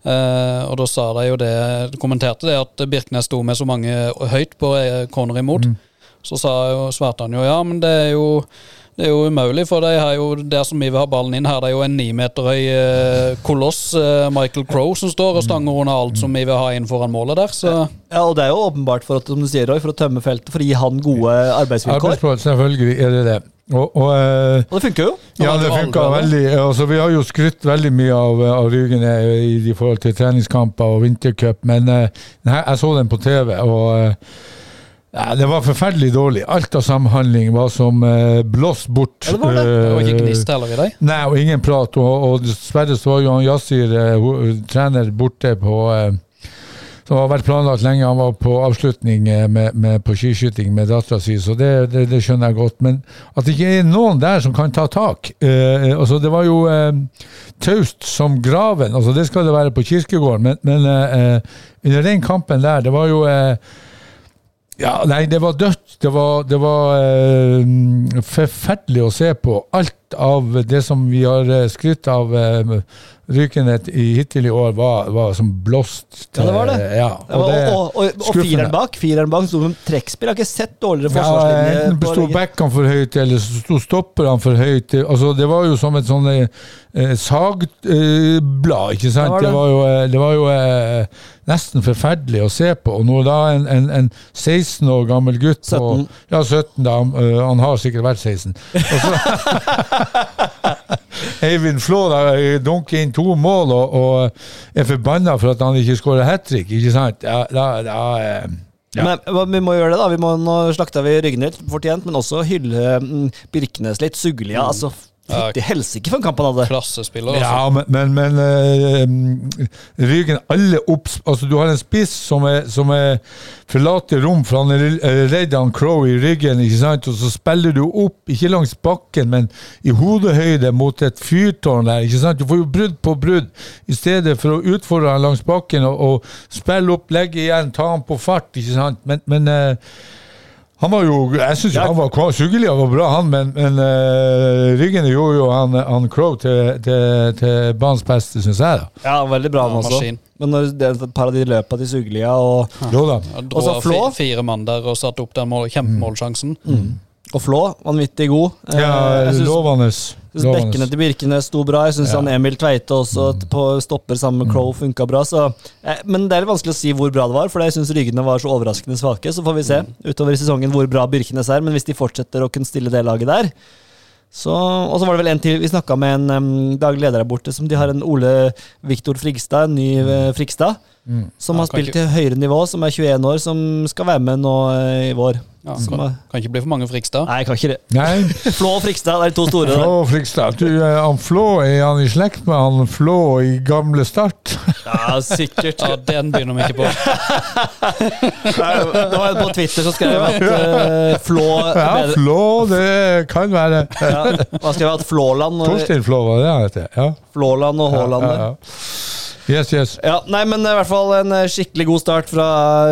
Eh, og da sa de jo det, kommenterte det at Birknes sto med så mange høyt på eh, corner imot. Så sa jo, svarte han jo ja, men det er jo det er jo umulig, for de har jo, der som vi vil ha ballen inn her, det er jo en nimeterhøy meter høy eh, koloss, eh, Michael Crowe, som står og stanger under alt som vi vil ha inn foran målet der. Så Ja, og det er jo åpenbart for at, som du sier, Roy, for å tømme feltet, for å gi han gode arbeidsvilkår. arbeidsplass, selvfølgelig er det det. Og, og eh, Og det funker jo. Ja, det funka veldig. Altså, vi har jo skrytt veldig mye av, av Rygene i, forhold til treningskamper og vintercup, men eh, nei, jeg så den på TV, og nei, det var forferdelig dårlig. Alt av samhandling var som eh, blåst bort. Ja, det var det. det var ikke Eh, gnist heller i dag? Nei, og ingen prat. Og, og dessverre så var jo Yasir, eh, trener, borte på eh, som har vært planlagt lenge. Han var på avslutning eh, med, med, på skiskyting med dattera si, så det, det, det skjønner jeg godt. Men at det ikke er noen der som kan ta tak eh, altså Det var jo eh, taust som graven. altså Det skal det være på kirkegården, men, men eh, under den kampen der, det var jo eh, ja, nei, det var dødt. Det var, det var eh, forferdelig å se på. Alt av det som vi har eh, skrytt av Rykenet i hittil i år, var, var som blåst. Ja, det var det. eh, Ja, Ja, og, det- og, og, og fireren bak, fireren bak sto som trekkspill. Har ikke sett dårligere Ja, forsvarslinje. enten sto backene for høyt, eller så sto stopperne for høyt. Altså, det var jo som et sånn eh, eh, sagblad, ikke sant? Det var det. Det var jo, eh, var jo eh, nesten forferdelig å se på. Og når da en, en, en 16 år gammel gutt på 17. Ja, 17, da. Han, han har sikkert vært 16. Og så, Eivind Flå dunker inn to mål og, og er forbanna for at han ikke skårer hat trick, ikke sant? Ja, da, da, eh, ja. Men vi må gjøre det, da. Vi må, nå slakta vi Ryggen litt fortjent, men også hylle mm, Birkenes litt. Suglia. Altså, fytti helsike for en kamp han hadde. Klassespiller, altså. Ja, men, men, men eh, Ryggen alle opp Altså, du har en spiss som, er, som er forlater rom, for han er redd han Crow i ryggen, ikke sant? Og så spiller du opp, ikke langs bakken, men i hodehøyde mot et fyrtårn der, ikke sant? Du får jo brudd på brudd, i stedet for å utfordre han langs bakken og, og spille opp, legge igjen, ta han på fart, ikke sant? Men, men eh, han var jo, Jeg syns Ja. han var kva- Suggelia var bra, han, men, men uh, Ryggen gjorde jo han, han Crow til, til, til banens beste, syns jeg. da. Ja, veldig bra han Ja, også. maskin. Men når det er et par av de løpa til Sugelia og, Jo da. Og så Flå. fi- fire mann der og satte opp den mål, kjempemålsjansen. og Flå, vanvittig god. Eh, Ja, jeg synes- lovende. Synes Bekkene til Birkenes sto bra. Jeg syns Ja. han Emil Tveite også på stopper sammen med Crow funka bra. Så, eh, men det er vanskelig å si hvor bra det var, for jeg syns Ryggene var så overraskende svake. Så får vi se utover i sesongen hvor bra Birkenes er, men hvis de fortsetter å kunne stille det laget der så, Og så var det vel en til Vi snakka med en um, daglig leder der borte, som de har en Ole Viktor Frigstad, en ny uh, Frigstad, som Ja, har spilt ikke- til høyere nivå, som er 21 år, som skal være med nå eh, i vår. Ja, Som kan, er, kan ikke bli for mange Frikstad. nei, kan ikke det. Nei, Flå og Frikstad, det er de to store. Flå Flå Frikstad. Du, eh, han Flå, er han i slekt med han Flå i gamle Start? Ja, sikkert. Ja, den begynner vi ikke på. Det var en på Twitter som skrev at uh, Flå Ja, Flå, det kan være. ja, Han skrev at Flåland Torstein Flå, var det han het? Ja. Flåland og Haaland ja, ja, ja. Yes, yes. Ja, nei, men i hvert fall en eh, skikkelig god start fra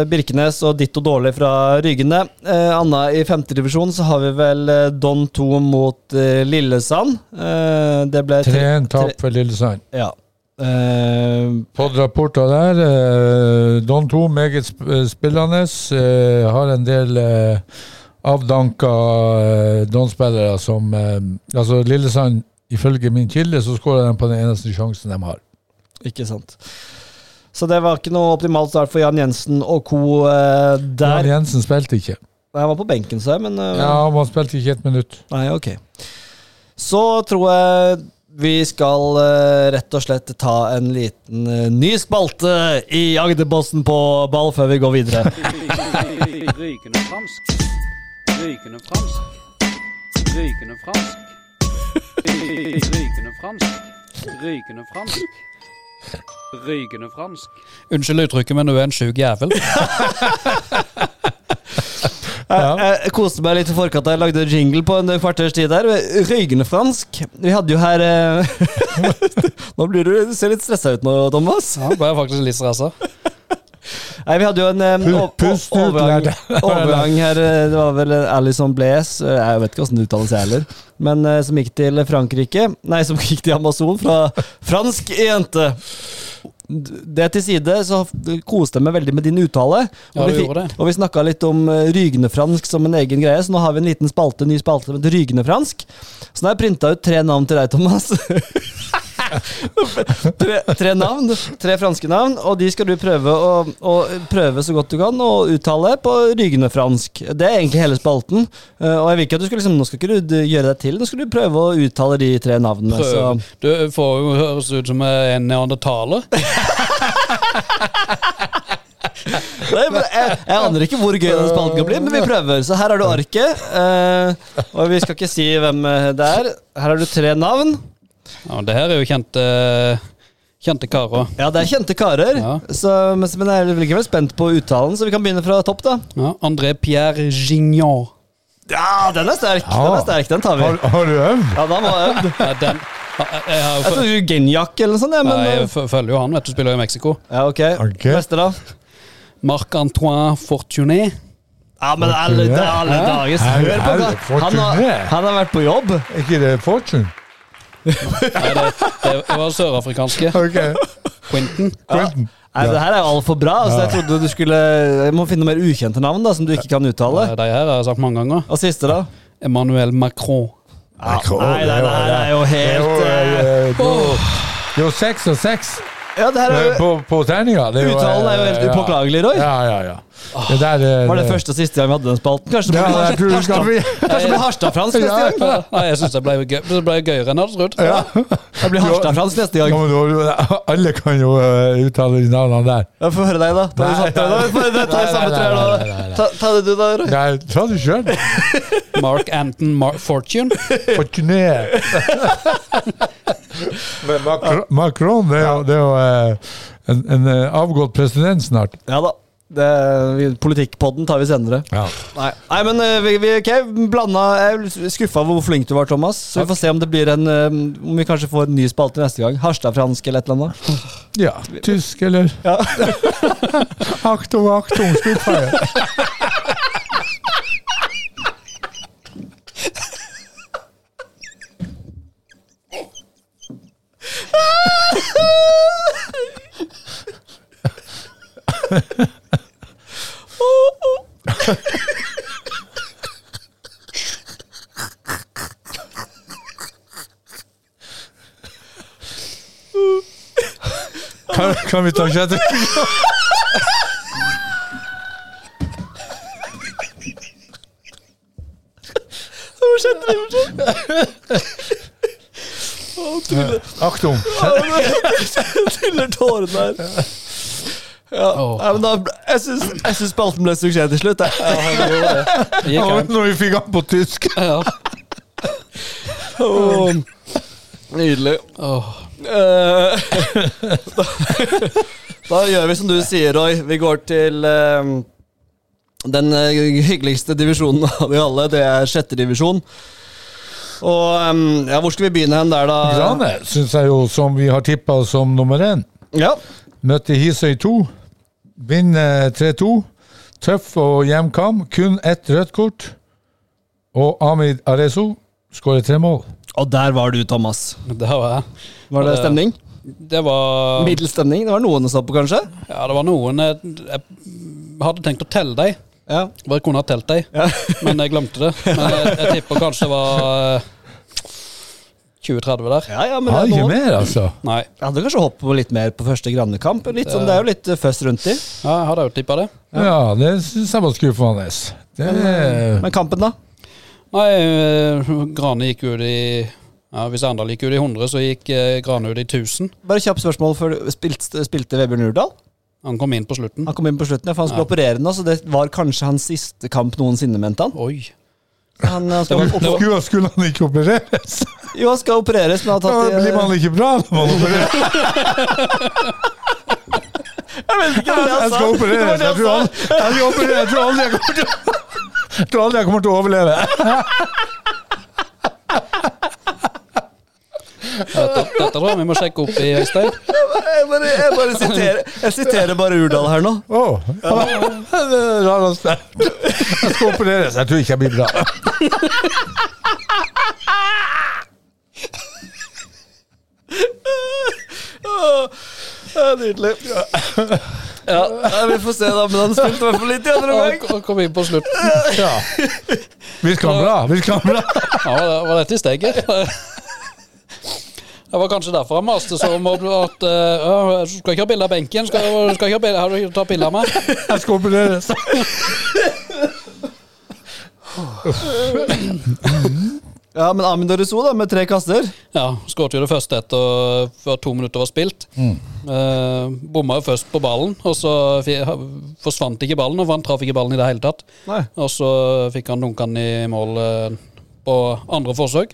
Birkenes, og ditto dårlig fra Rygene. Eh, Anna, i femtedivisjon så har vi vel eh, Don 2 mot eh, Lillesand. Eh, det ble 3-1 tap for Lillesand. Ja. Eh, Podrapporter der. Eh, Don 2 meget sp eh, spillende. Eh, har en del eh, avdanka eh, Don-spillere som eh, Altså, Lillesand, ifølge min kilde, så skårer de på den eneste sjansen de har. Ikke sant. Så det var ikke noe optimalt start for Jan Jensen og co. eh, der. Jan Jensen spilte ikke. Han var på benken, så jeg, men eh, Ja, Han spilte ikke et minutt. Nei, ok. Så tror jeg vi skal eh, rett og slett ta en liten eh, ny spalte i Agderposten på ball før vi går videre. Rykende fransk. Rykende fransk. Rykende fransk. Rykende fransk. Rykende fransk. Rykende fransk. Unnskyld uttrykket, men du er en sjuk jævel. Jeg, jeg koste meg litt i forkant da jeg lagde jingle på en kvarters tid der. Røygende fransk. Vi hadde jo her eh, Nå blir du, du ser litt stressa ut nå, Thomas. Ja, ble jeg faktisk litt stressa. Nei, Vi hadde jo en ut, overgang, overgang her. eh, Det var vel Alison Blaise, eh, jeg vet ikke hvordan det uttales jeg heller, men uh, som gikk til Frankrike. Nei, som gikk til Amazon fra fransk jente. Det til side, så koste jeg meg veldig med din uttale. Og ja, vi, det. og vi snakka litt om rygende fransk som en egen greie, så nå har vi en liten spalte, ny spalte med rygende fransk. Så nå har jeg printa ut tre navn til deg, Thomas. tre, tre navn, tre franske navn, og de skal du prøve å, å prøve så godt du kan å uttale på rygende fransk. Det er egentlig hele spalten. Eh, og jeg vil ikke at du skal liksom, Nå skal ikke du gjøre deg til, nå skal du prøve å uttale de tre navnene. Så. Du får jo høres ut som en neandertaler. Nei, men jeg, jeg aner ikke hvor gøy den spalten kan bli, men vi prøver. Så her har du arket. eh, og vi skal ikke si hvem det er. Her har du tre navn. Ja, det her er jo kjente, kjente karer. Ja, det er kjente karer. Ja. Så, men, men jeg er likevel spent på uttalen, så vi kan begynne fra topp, da. Ja, André Pierre Gignan. Ja, den er sterk! Ja. Den er sterk, den tar vi. Har, har du øvd? Ja, den jeg øvd. Ja, den, jeg, jeg, har Jeg trodde Genjak eller noe sånt, ja, men Nei, jeg eh, følger jo han, vet du, spiller jo i Mexico. Ja, ok. okay. Neste, da? Marc-Antoine Fortuné. Ja, men alle, alle dager Hør på hva han har, han har vært på jobb. Er ikke det Fortune? Nei, det, det var sørafrikanske. Okay. Quentin. Quentin. Nei, Det her er jo altfor bra. Altså, jeg trodde du skulle Jeg må finne mer ukjente navn da som du ikke kan uttale. De her har jeg sagt mange ganger. Og siste, da? Emmanuel Macron. Ja, nei, det her er jo helt jo, eh, eh, det det er jo seks og seks. Ja, det her er jo på, på treninga. Det er jo, Uttalen er jo helt eh, ja. upåklagelig, Roy. Ja, ja, ja. Det der, det... Var det det- første og siste gang vi hadde den spalten? Kanskje det Ja, Harstad-fransk neste Ja, gang? Nei, jeg syns det ble, gøy, det ble gøyere enn jeg hadde trodd. ja. Det blir Harstad-fransk neste Ja, gang. men Alle kan jo eh, uttale de navnene der. Ja, Få høre deg, da. Ta, Nei, samme- ta, tre, da. Ta, ta det du, da. Roy. Nei, ta det sjøl. Mark Anton Mar Fortune. Fortune. Men Macron, Macron det er jo, eh, en, en eh, avgått president snart. Ja da. Det, vi- Politikkpodden tar vi senere. Nei, Nei men eh, vi, vi okay, blanda Jeg er skuffa over hvor flink du var, Thomas. Så vi får se om det blir en Om vi kanskje får en ny spalte neste gang. Harstad-fransk eller et eller annet. Ja. Tysk, eller? Ja. Aktung, aktung, Spitfire. Kan, vi ta sjette? Aktum. tuller tårene her. Ja, men da, jeg syns spalten ble suksess til slutt. Jeg. Det gikk an. Når vi fikk han på tysk. Ja. Oh. Nydelig. Åh. Eh, da, da gjør vi som du sier, Roy. Vi går til eh, den eh, hyggeligste divisjonen av de alle. Det er sjette divisjon. Og um, ja, hvor skal vi begynne hen der, da? Grane syns jeg jo, som vi har tippa som nummer én. Ja. Møtte Hisøy 2. Vinner 3-2. Tøff og jevn kamp. Kun ett rødt kort. Og Amid Arezo skårer tre mål. Og der var du, Thomas. Det var jeg. Var det stemning? Det var Middels stemning? Det var noen som stå på, kanskje? Ja, det var noen Jeg, jeg hadde tenkt å telle deg. Ja. Bare kunne ha telt deg, Ja. men jeg glemte det. Men jeg, jeg tipper kanskje det var 2030 der. Ja, ja, men det er ikke mer, altså. Nei. Jeg hadde kanskje hoppet på litt mer på første Grannekamp. Litt sånn, det er jo litt først rundt i. Ja, jeg hadde òg tippa det. Ja, det syns jeg var skuffende. Det Men kampen, da? Nei, eh, Grane gikk ut i ja, Hvis Arendal gikk ut i 100, så gikk eh, Grane i 1000. Bare kjapt spørsmål. før du- Spilte, spilte Vebjørn Urdal? Han kom inn på slutten. Han kom inn på slutten, ja, for han skulle Ja. operere nå, så det var kanskje hans siste kamp noensinne, mente han. Oi. Han, han skal, Det var- opp, skulle, skulle han ikke opereres? jo, han skal opereres, men han Da har tatt blir man i ikke bra når man opererer. Jeg vet ikke hva Jeg han skal sa! opereres. Jeg tror aldri jeg skal operere. Jeg tror aldri jeg kommer til jeg tror aldri jeg kommer til å overleve. Dette, dette tror jeg vi må sjekke opp i Øystein. Jeg bare, jeg bare siterer, jeg siterer bare Urdal her nå. Oh. det er. Jeg skal opereres. Jeg tror ikke jeg blir bra. Ja, Nydelig. Ja, Vi får se, da. Men han spilte i hvert fall litt i andre omgang. Og kom inn på slutten. Ja. Virker han bra? Virker han bra? Ja, var, det, var dette i steget? Det var kanskje derfor han maste så om at uh, Du skal ikke ha bilde av benken. Skal, skal ikke ha bilde, har du tatt bilde av meg? Jeg skal opereres. Ja, men Amin Doriso, da, med tre kasser. Ja, skåret jo det første etter før to minutter var spilt. Eh, bomma jo først på ballen, og så forsvant ikke ballen. Og han traff ikke ballen i det hele tatt. Nei. Og så fikk han dunka den i mål eh, på andre forsøk.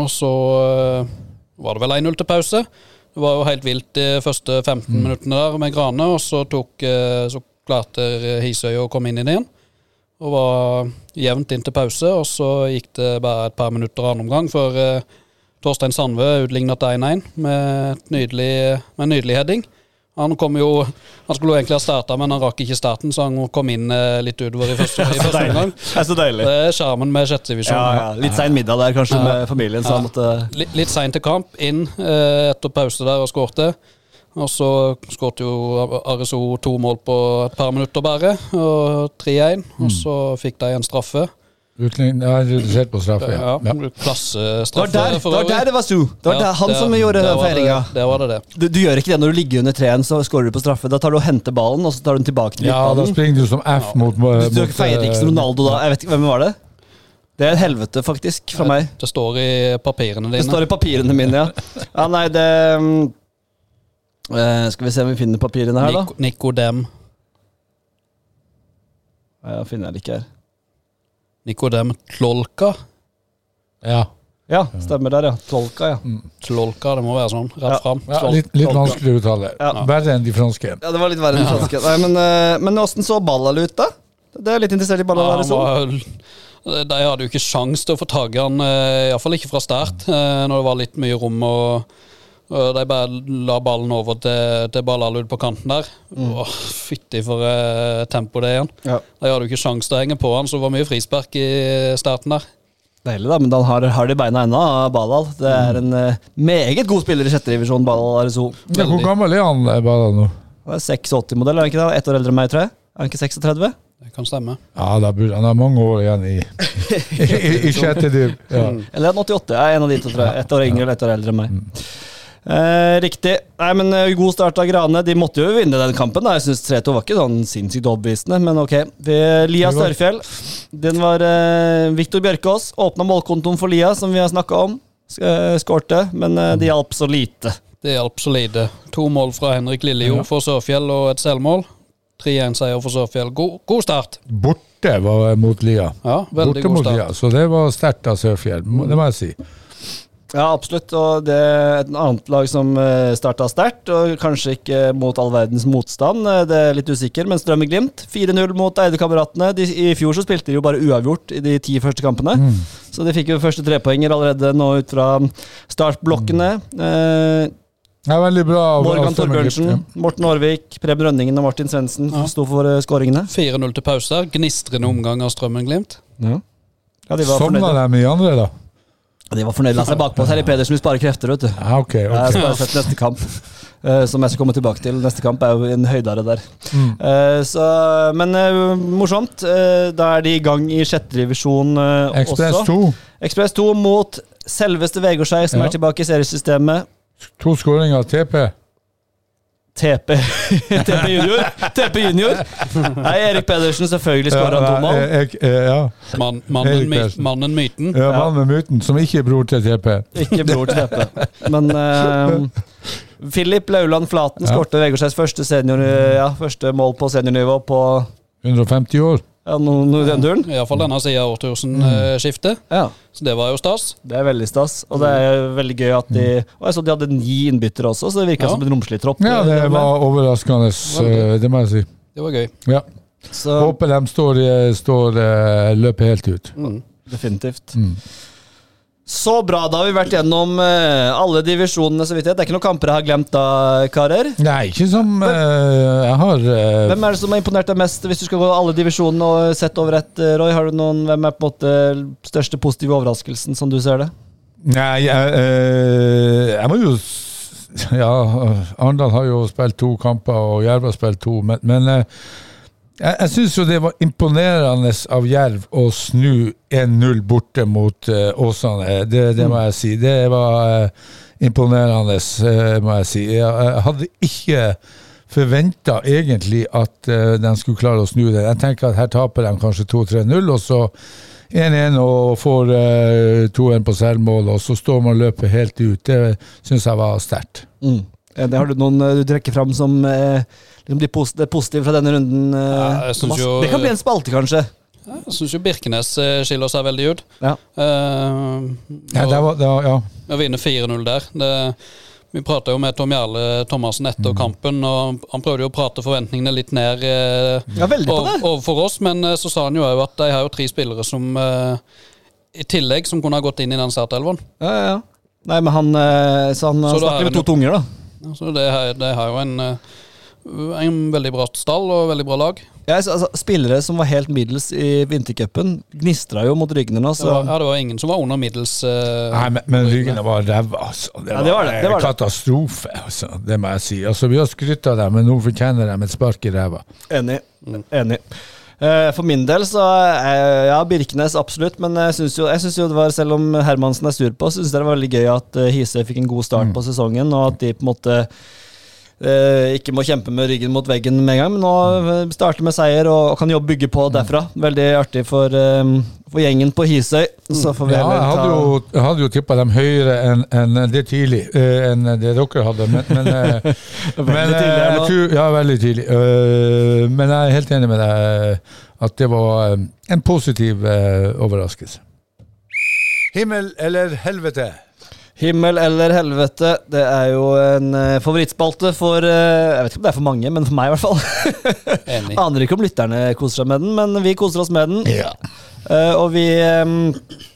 Og så eh, var det vel 1-0 til pause. Det var jo helt vilt de første 15 minuttene der med Grane, og så, tok, eh, så klarte Hisøy å komme inn i det igjen. Og var jevnt inn til pause, og så gikk det bare et par minutter annen omgang før eh, Torstein Sandve utlignet til 1-1 med, nydelig, med en nydelig heading. Han kom jo Han skulle jo egentlig ha starta, men han rakk ikke starten, så han kom inn eh, litt utover i første, i første omgang. Det er så deilig. Det er sjarmen med sjettedivisjon. Ja, ja. Litt sein middag der, kanskje, med familien, så han måtte Litt, litt sein til kamp, inn eh, etter pause der og skårte. Og så skårte jo Areso to mål på et par minutter bare, og 3-1. Og så fikk de en straffe. Utlign, ja, redusert på straffe. Ja, Ja. Ja. Det var der det var, der det var Stu. Det var Ja, der, han det, som gjorde feiringa. var det-. Var det det. Du, du gjør ikke det når du ligger under treen, så skårer du på straffe. Da tar du og henter ballen, og så tar du den tilbake til ja, da springer du som F mot, mot Du feirer ikke som Ronaldo da. Jeg vet ikke, Hvem var det? Det er et helvete, faktisk, fra meg. Det står i papirene dine. Det står i papirene mine, ja. Ja, nei, det eh, Skal vi se om vi finner papirene her, da. Nico, Nicodem. Ja, finner jeg det ikke her. Nicodem Tlolka. Ja. Ja, stemmer der, ja. Tolka, ja. Tlolka, det må være sånn. Rett Ja. fram. ja litt, litt vanskelig å uttale. Ja. Verre enn de franske. Ja, Det var litt verre enn franske. Nei, men, eh, men åssen så Ballal ut, da? Det er litt interessert i Ja, Ballal. Ja, var, de hadde jo ikke sjans til å få tak i han, eh, iallfall ikke fra start, eh, når det var litt mye rom. og De bare la ballen over til, til Ballalud på kanten der. Åh, Fytti for eh, tempo det igjen. Ja. De hadde jo ikke sjans til å henge på han, så det var mye frispark i starten der. Deilig, da, men han har, har de beina ennå, Balal. Det er en uh, meget god spiller i sjette divisjon, Balal Arizo. Ja, hvor gammel er han Balal nå? Han er 86-modell, er han ikke det? Ett år eldre enn meg, tror jeg. Er han ikke 36? Det kan stemme. Ja, da burde, Han har mange år igjen i, i, i, i sjette div. Ja. Eller er han 88? er en av de to, tror jeg. Ett år yngre eller ett år eldre enn meg. Eh, riktig. Nei, men eh, God start av Grane. De måtte jo vinne den kampen. da. Jeg syns 3-2 var ikke sånn sinnssykt overbevisende, men ok. Vi, Lia Størfjell. Den var eh, Viktor Bjørkås. Åpna målkontoen for Lia, som vi har snakka om. Eh, skårte, men eh, det hjalp så lite. Det hjalp lite To mål fra Henrik Lillejord Ja. for Sørfjell og et selvmål. 3-1-seier for Sørfjell. God, god start. Borte var mot Lia. Ja, veldig Borte god mot start. Lia, Så det var sterkt av Sørfjell, det må jeg si. Ja, absolutt. Og det er et annet lag som uh, starta sterkt, og kanskje ikke mot all verdens motstand. eh, Det er litt usikker, men Strømmen Glimt 4-0 mot Eide-kameratene. I fjor så spilte de jo bare uavgjort i de ti første kampene. Mm. Så de fikk jo første trepoenger allerede nå ut fra startblokkene. Eh, Ja, veldig bra. Morgan Torbjørnsen, Morten Aarvik, Preben Rønningen og Martin Svendsen Ja. sto for uh, skåringene. 4-0 til pause. Gnistrende omgang av Strømmen-Glimt. Ja. Ja, de var Sovna fornøyde. de i andre, da? De var fornøyde. La seg bakpå. Terje Pedersen vil spare krefter, vet du. Ja, ok. Jeg ok. skal bare sett neste kamp, eh, som jeg skal komme tilbake til. Neste kamp er jo en høydare der. Mm. Eh, så, men eh, morsomt. Da er de i gang i sjette divisjon uh, Ekspress 2. Ekspress 2 mot selveste Vegårshei, som Ja. er tilbake i seriesystemet. To skåringer av TP. TP TP junior. TP junior. Nei, Erik Pedersen selvfølgelig skåra to mål. Ja, jeg, ja. Man, mannen, my, mannen myten. ja, mannen med myten, som ikke er bror til TP. Ikke bror til TP. Men uh, Philip Lauland Flaten Ja. skårte Vegårsheims første, senior, ja, første mål på seniornivå på 150 år. Ja, noe noe i den duren. Iallfall denne siden av årtusenskiftet. Ja. Så det var jo stas. Det er veldig stas. Og det er veldig gøy at de Og jeg så de hadde ni innbyttere også, så det virka Ja. som en romslig tropp. Ja, det Men- var overraskende, eh, det må jeg si. Det var gøy. Ja. Så Håper de står, eh, står eh, løper helt ut. Mm. definitivt. Mm. Så bra. Da har vi vært gjennom eh, alle divisjonene, så vidt jeg. Det er ikke noen kamper jeg har glemt da, karer. Nei, ikke som uh, jeg har uh, Hvem er det som har imponert deg mest, hvis du skal gå alle divisjonene og sett over ett, Roy? Har du noen, Hvem er på en måte største positive overraskelsen, som du ser det? Nei, jeg, uh, jeg må jo Ja, Arendal har jo spilt to kamper, og Jerv har spilt to, men, men jeg, jeg syns jo det var imponerende av Jerv å snu 1-0 borte mot uh, Åsane. Det, det må jeg si. Det var uh, imponerende, uh, må jeg si. Jeg, jeg hadde ikke forventa egentlig at de skulle klare å snu det. Jeg tenker at her taper de kanskje 2-3-0, og så 1-1 og får eh, 2-1 på selvmål, og så står man og løper helt ut. Det syns jeg var sterkt. Eh, Det har du noen eh, du trekker fram som eh, liksom de pos det positive fra denne runden? eh, Ja, jo- det kan bli en spalte, kanskje. Jeg syns jo Birkenes eh, skiller seg veldig ut. Ja. Uh, Ja, det var, det var, ja. Å vinne 4-0 der. Det, vi prata jo med Tom Jarle Thomassen etter Mm. kampen, og han prøvde jo å prate forventningene litt ned uh, Ja, overfor oss, men uh, så sa han jo òg at de har jo tre spillere som uh, i tillegg som kunne ha gått inn i den startelveren. Ja, ja, ja. Nei, men han, eh, så han, han Så er snakker med to tunger, da. Så det, har- det har jo en, eh, en veldig bra stall og veldig bra lag. Ja, altså, spillere som var helt middels i vintercupen, gnistra jo mot ryggene nå. Det Så. var, ja, det var ingen som var under middels. Uh, Nei, men, men Ryggene var ræva, altså. Det Ja, var, det var det, det var en det. katastrofe, altså. Det må jeg si. Altså, vi har skrytt av dem, men nå fortjener de et spark i ræva. Enig. Enig. Eh, For min del så ja, Birkenes absolutt, men jeg syns jo, jo det var, selv om Hermansen er sur på, syns jeg det var veldig gøy at eh, Hisøy fikk en god start på sesongen, og at de på en måte ikke må kjempe med ryggen mot veggen med en gang, men nå eh, starter med seier og, og kan jobbe bygge på derfra. Veldig artig for, eh, for gjengen på Hisøy. Så får vi Ja, jeg hadde jo, jeg hadde jo tippa dem høyere enn en det tidlig, eh, enn det dere hadde. Men, men, eh, men eh, tidlig, jeg tror, Ja, veldig tidlig. Eh, Men jeg er helt enig med deg at det var eh, en positiv eh, overraskelse. Himmel eller helvete? Himmel eller helvete, det er jo en eh, favorittspalte for eh, Jeg vet ikke om det er for mange, men for meg i hvert fall. Enig. Aner ikke om lytterne koser seg med den, men vi koser oss med den. Ja. Uh, og vi um,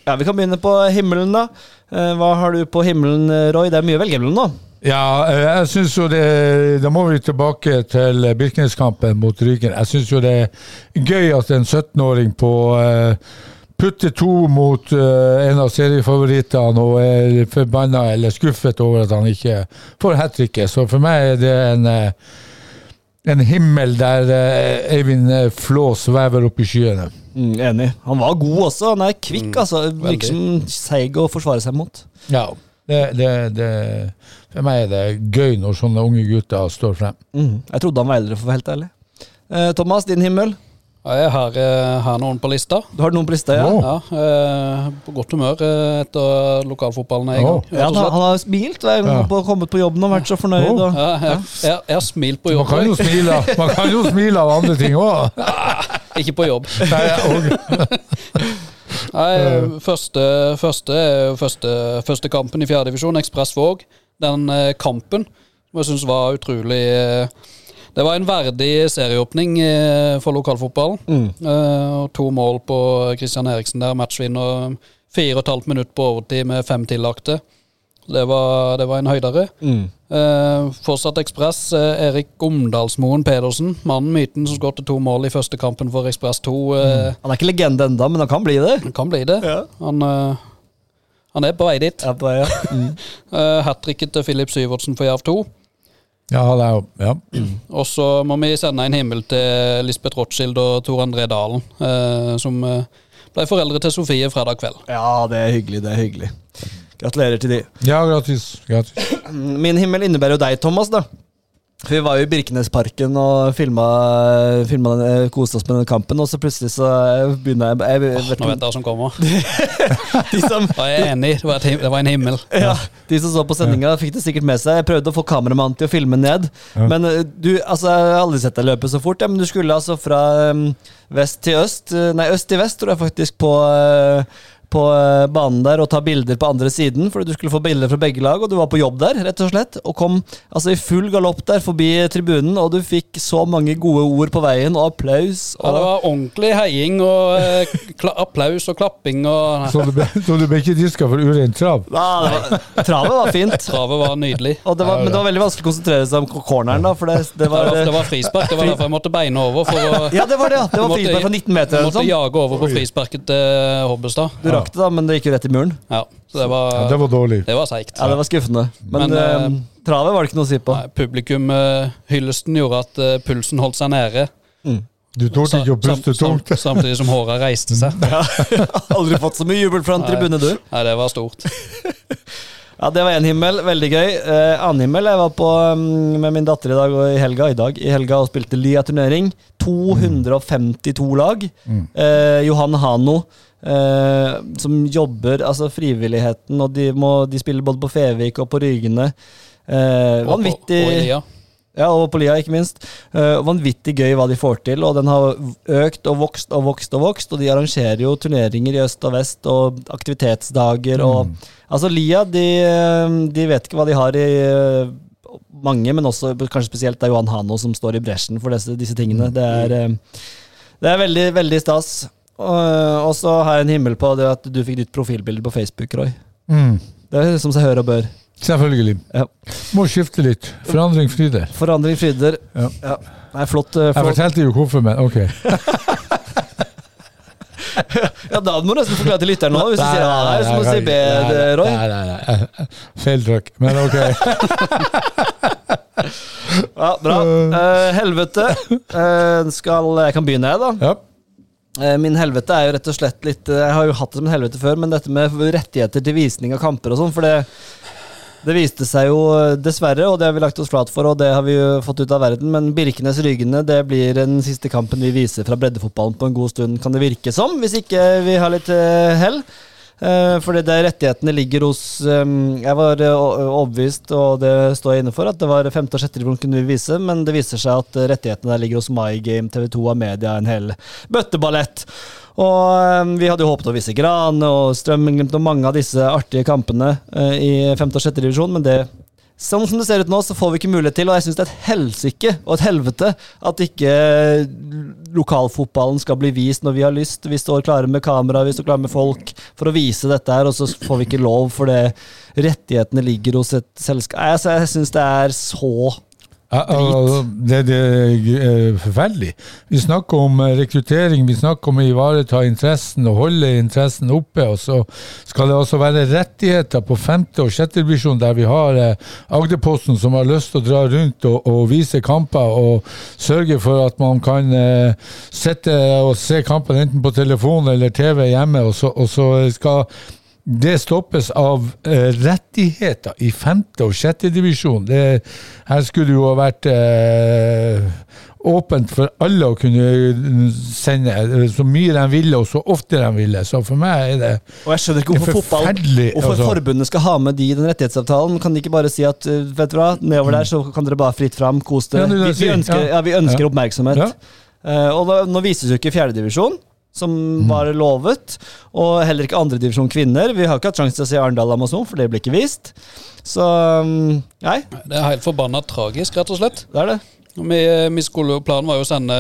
Ja, vi kan begynne på himmelen, da. Uh, hva har du på himmelen, Roy? Det er mye å velge mellom nå. Ja, jeg syns jo det Da må vi tilbake til Birkeneskampen mot Ryken. Jeg syns jo det er gøy at en 17-åring på eh, putter to mot uh, en av seriefavorittene og er forbanna eller skuffet over at han ikke får hat tricket. Så for meg er det en uh, en himmel der uh, Eivind Flå svever opp i skyene. Mm, enig. Han var god også. Han er kvikk, Mm, altså. Virker som seig å forsvare seg mot. Ja. Det, det, det, for meg er det gøy når sånne unge gutter står frem. Mm. Jeg trodde han var eldre, for å være helt ærlig. Eh, Thomas, din himmel? Ja, Jeg har, eh, har noen på lista. Du har noen på lista, ja? Oh. Ja, eh, På godt humør eh, etter lokalfotballen gang. Ja han, har- han har smilt hver gang Ja. han har kommet på jobben og vært så fornøyd. Oh. Og, Ja, jeg, jeg, jeg har smilt på Man kan jo smile, man kan jo smile av andre ting òg. Ikke på jobb. Nei, første, første, er første, første kampen i fjerdedivisjon, Ekspress Våg. Den kampen som jeg synes var utrolig eh, Det var en verdig serieåpning eh, for lokalfotballen. Mm. Eh, og to mål på Christian Eriksen der, matchvinner. Fire og et halvt minutt på overtid med fem tillagte. Det var, det var en høydere. Mm. Eh, fortsatt Ekspress. Eh, Erik Omdalsmoen Pedersen, mannen myten som skåret to mål i første kampen for Ekspress 2. Eh, Han er ikke legende enda, men han kan bli det. han kan bli det. Ja. Han, eh, han er på vei dit. Ja, på vei, ja. Mm. Hat tricket til Filip Syvertsen for Jerv 2. Ja, det er jo ja. Og så må vi sende en himmel til Lisbeth Rothschild og Tor André Dalen, eh, som eh, ble foreldre til Sofie fredag kveld. ja, det er hyggelig. Det er hyggelig. Gratulerer til de. ja, gratis. gratis. Min himmel innebærer jo deg, Thomas. da Vi var jo i Birkenesparken og filma, filma eh, koste oss med den kampen, og så plutselig så eh, begynner jeg, jeg, vet, Nå vet jeg hva som kommer. de, som, jeg er enig, det var, et, det var en himmel. ja, de som så på sendinga, fikk det sikkert med seg. Jeg prøvde å få kameramannen til å filme ned. Ja. Men eh, du, altså, jeg har aldri sett deg løpe så fort. Ja, men du skulle altså fra vest til øst, nei, øst til vest, tror jeg faktisk, på på eh, banen der og ta bilder på andre siden, fordi du skulle få bilder fra begge lag, og du var på jobb der, rett og slett, og kom altså i full galopp der forbi tribunen, og du fikk så mange gode ord på veien, og applaus. Ja, det var ordentlig heiing og eh, applaus og klapping. og Så du ble, så du ble ikke diska for urent trav? ja, var, travet var fint. Travet var nydelig. Og det var, men det var veldig vanskelig å konsentrere seg om corneren, da, for det, det Det var det var frispark, det var derfor jeg måtte beine over. for å... Ja, det var det, ja. Det var Måtte- frispark fra 19 meter Jeg sånt. måtte jage over på frisparket til Hobbestad. Du rakk det, da, men det gikk jo rett i muren. Ja, så det Ja, var, det var dårlig. det var seigt. Ja, det var skuffende. Men, Men, eh, eh, travet var det ikke noe å si på. Nei, Publikum, eh, hyllesten gjorde at eh, pulsen holdt seg nede. Du torde ikke å puste tungt. Samtidig som håra reiste seg. Aldri fått så mye jubel fra en tribune, du. Nei, det var stort. Ja, Det var én himmel. Veldig gøy. Eh, annen himmel Jeg var på um, med min datter i dag og i helga, i dag, i helga og spilte Lia-turnering. 252 lag. Eh, Johan Hano, eh, som jobber Altså frivilligheten, og de, må, de spiller både på Fevik og på Rygene. Eh, Og på- og. Ja, og på Lia, ikke minst. Eh, vanvittig gøy hva de får til, og den har økt og vokst og vokst og vokst. Og de arrangerer jo turneringer i øst og vest, og aktivitetsdager og Altså, Lia, de, de vet ikke hva de har i mange, men også kanskje spesielt det er Johan Hano som står i bresjen for disse, disse tingene. Det er, det er veldig, veldig stas. Og, og så har jeg en himmel på det at du fikk ditt profilbilde på Facebook, Roy. Mm. Det er som seg hør og bør. Selvfølgelig. Ja. Må skifte litt. Forandring fryder. Forandring fryder. Ja. Ja. Nei, flott. flott. Jeg fortalte jo hvorfor, men ok. Ja, Da må du nesten forklare til lytteren nå, hvis du sier A her, så må du si B, Roy. Nei, nei, nei. Feil trykk, men ok. Ja, bra. Uh, helvete. Uh, skal Jeg kan begynne, jeg, da. Ja. Eh, Min helvete er jo rett og slett litt eh, Jeg har jo hatt det som en helvete før, men dette med rettigheter til visning av kamper og sånn, for det det viste seg jo eh, dessverre, og det har vi lagt oss flat for, og det har vi jo fått ut av verden, men Birkenes-Rygene det blir den siste kampen vi viser fra breddefotballen på en god stund, kan det virke som, hvis ikke vi har litt hell. Eh, fordi der rettighetene ligger hos Jeg var eh, overbevist, og det står jeg inne for, at det var femte og sjette divisjon kunne vi vise, men det viser seg at rettighetene der ligger hos MyGame, TV2 og Media, en hel bøtteballett. Og vi hadde jo håpet å vise Gran og Strømmenglimt og mange av disse artige kampene eh, i femte og sjette divisjon, men det Sånn som det ser ut nå, så får vi ikke mulighet til, og jeg syns det er et helsike og et helvete at ikke lokalfotballen skal bli vist når vi har lyst. Vi står klare med kamera, vi står klare med folk for å vise dette her, og så får vi ikke lov fordi rettighetene ligger hos et selskap. Altså, jeg syns det er så Ja, det, det er forferdelig. Vi snakker om eh, rekruttering, vi snakker om å ivareta interessen og holde interessen oppe. Og så skal det altså være rettigheter på femte og sjette divisjon, der vi har eh, Agderposten som har lyst til å dra rundt og, og vise kamper og sørge for at man kan eh, sitte og se kampen enten på telefon eller TV hjemme, og så, og så skal det stoppes av eh, rettigheter i femte og sjette divisjon. Det, her skulle det jo ha vært eh, åpent for alle å kunne sende eh, så mye de ville, og så ofte de ville. Så for meg er det Og jeg skjønner ikke hvorfor fotball Hvorfor altså. forbundet skal ha med de i den rettighetsavtalen. Kan de ikke bare si at eh, vet du hva, nedover der så kan dere bare fritt fram, kos dere. Ja, vi, vi ønsker, Ja. vi ønsker Ja. oppmerksomhet. Eh, og da, nå vises jo ikke fjerdedivisjon, som Mm. var lovet. Og heller ikke andredivisjon kvinner. Vi har ikke hatt sjanse til å se Arendal Amazon, for det blir ikke vist. Så mm, nei, Det er helt forbanna tragisk, rett og slett. det er det. Vi, vi skulle, planen var jo å sende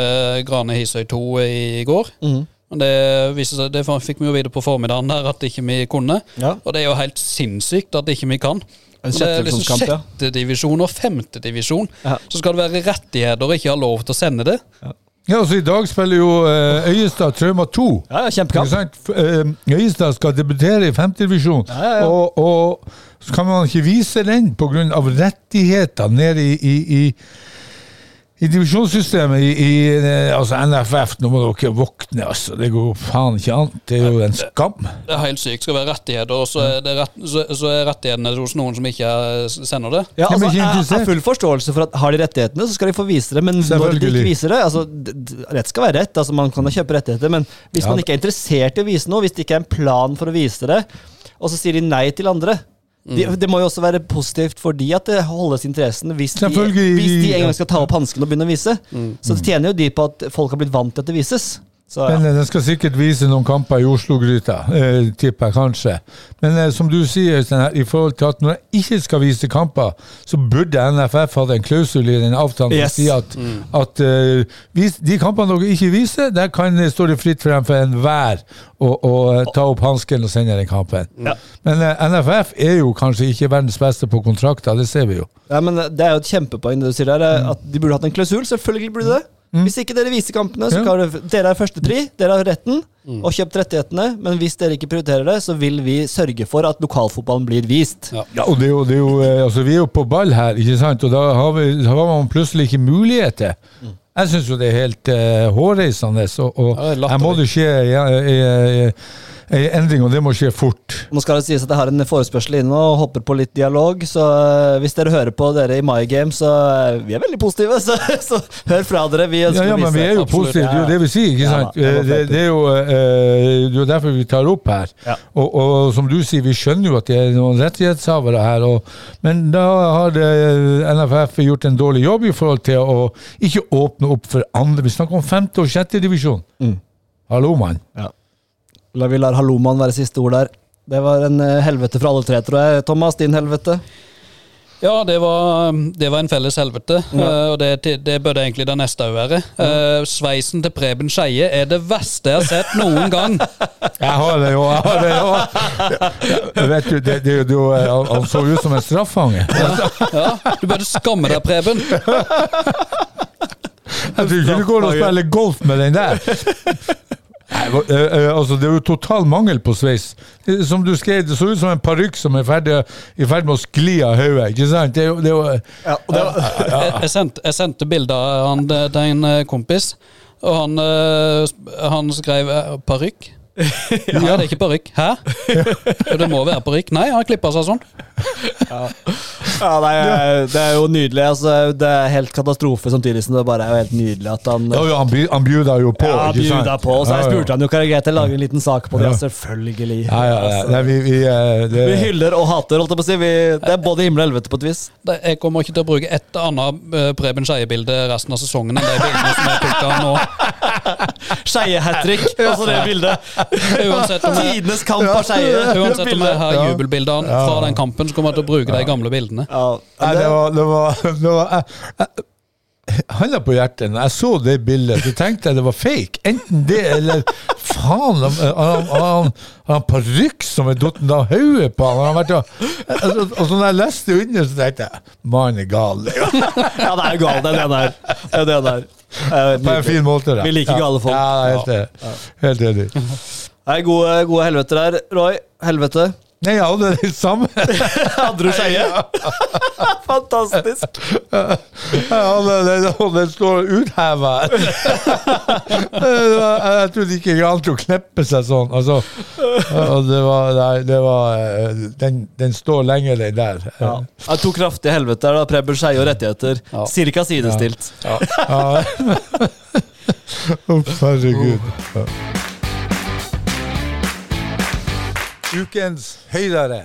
Grane Hisøy 2 i går. Mm. Men det, viste seg, det fikk vi jo vite på formiddagen her at ikke vi kunne. Ja. Og det er jo helt sinnssykt at ikke vi kan. En Det er liksom sjette ja. sjettedivisjon og femtedivisjon. Ja. Så skal det være rettigheter og ikke ha lov til å sende det. Ja, altså I dag spiller jo eh, Øyestad Trauma 2. Ja, ja, kjempekamp. Eh, Øyestad skal debutere i femtedivisjon, Ja, ja, ja. og, og så kan man ikke vise den pga. rettigheter nede i, i, i i divisjonssystemet i, i eh, altså NFF, nå må dere våkne, altså. Det går faen ikke an. Det er jo en skam. Det er helt sykt. Skal være rettigheter, og så er, det rett, så, så er rettighetene hos noen som ikke sender det. Ja, altså, jeg jeg har full forståelse for at har de rettighetene, så skal de få vise det. Men når de ikke viser det altså, Rett skal være rett, altså man kan da kjøpe rettigheter, men hvis Ja, man ikke er interessert i å vise noe, hvis det ikke er en plan for å vise det, og så sier de nei til andre de, Mm. Det må jo også være positivt for de at det holdes interessen, hvis de, hvis de en gang skal ta opp hansken og begynne å vise. Så det tjener jo de på at folk har blitt vant til at det vises. Så, Men ja. Men den skal sikkert vise noen kamper i Oslo-gryta, eh, tipper jeg kanskje. Men eh, som du sier, her, i forhold til at når jeg ikke skal vise kamper, så burde NFF hatt en klausul i den avtalen Yes. som sier at, at eh, vis, de kampene dere ikke viser, der kan det stå det fritt frem for enhver å, å eh, ta opp hansken og sende den kampen. Ja. Men eh, NFF er jo kanskje ikke verdens beste på kontrakter, det ser vi jo. Ja, men Det er jo et kjempepoeng det du sier der, Mm. at de burde hatt en klausul. Selvfølgelig burde de det. Hvis ikke dere viser kampene, så kan dere, dere er førstepri, dere har retten Mm. og kjøpt rettighetene. Men hvis dere ikke prioriterer det, så vil vi sørge for at lokalfotballen blir vist. Ja. Ja, og det er jo, det er jo eh, altså Vi er jo på ball her, ikke sant? og da har, vi, da har man plutselig ikke muligheter. Jeg syns jo det er helt uh, hårreisende, og, og Ja, er her må det skje ja, eh, eh, en endring, og det må skje fort. Nå skal det sies at jeg har en forespørsel inne og hopper på litt dialog, så eh, hvis dere hører på dere i My Game, så eh, vi er veldig positive, så, så hør fra dere. Vi ønsker Ja, ja, men vi er jo Absolutt, positive, det er jo det vi sier. ikke Ja, sant? det Eh, det, er jo eh, det er derfor vi tar opp her. Ja. Og, og som du sier, vi skjønner jo at det er noen rettighetshavere her, og, men da har NFF gjort en dårlig jobb i forhold til å ikke åpne opp for andre. Vi snakker om femte og sjette divisjon. Mm. Hallo, mann. La vi lar Halloman være siste ord der. Det var en eh, helvete for alle tre, tror jeg. Thomas, din helvete? Ja, det var, det var en felles helvete, ja. og det, det burde egentlig det neste òg være. Ja. sveisen til Preben Skeie er det verste jeg har sett noen gang. Jeg har det jo, jeg har det jo. Vet du, det, det, er jo- han så ut som en straffange. Ja, du burde skamme deg, Preben. Jeg tror ikke du går og spiller golf med den der. Nei, eh, eh, altså, det er jo total mangel på sveis. Eh, Som du skrev, Det så ut som en parykk som er ferdig, i ferd med å skli av hodet. Ikke sant? Det er jo, det er jo Ja, og det var, Jeg, jeg, sendte, jeg sendte bilde av han til en eh, kompis. Og han, eh, han skrev eh, parykk. Nei, det er ikke parykk. Hæ? Ja. det må være parykk. Nei, han klippa seg sånn. Ja, nei, det er jo nydelig. Altså, det er helt katastrofe samtidig som det bare er jo helt nydelig at han Ja, ja, han, by- han bjuda jo på, ja, ikke sant? bjuda på. Så jeg Ja, ja. spurte han jo kan det greit å lage en liten sak på det. Ja. Ja. Selvfølgelig. Ja, ja, ja. Altså, Nei, vi, vi, eh, det, vi hyller og hater, holdt jeg på å si. Vi, det er både himmel og helvete på et vis. Det- Jeg kommer ikke til å bruke et annet eh, Preben Skeie-bilde resten av sesongen enn de bildene som jeg tok av nå. Skeie hat trick, altså det bildet. Uansett om jeg, Tidenes kamp av Skeie. uansett om jeg har Ja. jubelbildene fra den kampen, så kommer jeg til å bruke de gamle bildene. Ja, Nei, det var, det var, det var jeg, jeg, Handa på hjertet, når jeg så det bildet, så tenkte jeg det var fake. Enten det, eller faen Har han, har han, har han parykk som er datt av hodet på han? Han vært og, og, og så når jeg leste under, så tenkte jeg mannen er gal. ja, det er jo gal, det er det han er. Det er det er. Eh, På en fin måte. da. Vi liker gale folk. Ja, ja, helt, enig. helt enig. Nei, gode, gode helveter her. Roy, helvete. Nei, jeg hadde det samme. Hadde du Skeie? Fantastisk. Jeg hadde det, og den står utheva. Jeg trodde ikke det an å kneppe seg sånn. Altså, det var, nei, det var eh, den, den står lenger, den der. Ja. Jeg tok kraftig helvete der, da. Preben Skeie og rettigheter. Ja. Cirka sidestilt. Ja. Uff, herregud. Ukens høydere.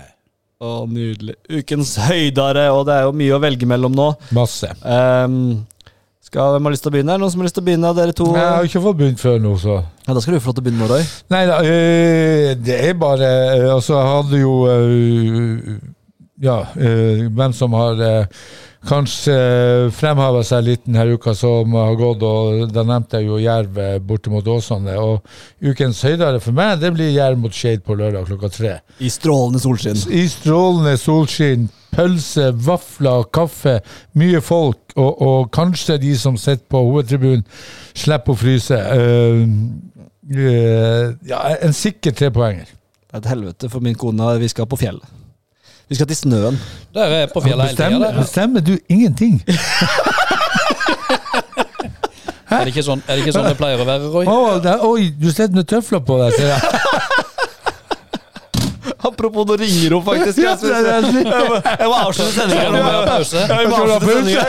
Å, nydelig. Ukens høydare, og det er jo mye å velge mellom nå. Masse. Um, skal, hvem har lyst til å begynne? Er det noen som har lyst til å begynne av dere to? Jeg har ikke fått begynt før nå, så Ja, Da skal du få lov til å begynne nå, Roy. Nei da, øh, det er bare øh, Altså, jeg hadde jo øh, Ja, øh, hvem som har øh, kanskje fremheva seg litt denne uka som har gått, og da nevnte jeg jo Jerv øh, borte mot Åsane. Og ukens høydare for meg, det blir Jerv mot Skeid på lørdag klokka tre. I strålende solskinn. I strålende solskinn, pølse, vafler, kaffe, mye folk, og, og kanskje de som sitter på hovedtribunen, slipper å fryse. Uh, uh, ja, en sikker trepoenger. Det er et helvete for min kone. Vi skal på fjellet. Vi skal til snøen. Dere er på fjellet hele tida. bestemmer du ingenting? Er det ikke sånn er det ikke sånn det pleier å være, Roy? Oh, det, oi, du setter noen tøfler på deg, ser jeg. Apropos, nå ringer hun faktisk. Jeg, det jeg. Jeg må, jeg må avslutte sendinga. Skal med ha pause? Jeg må avslutte.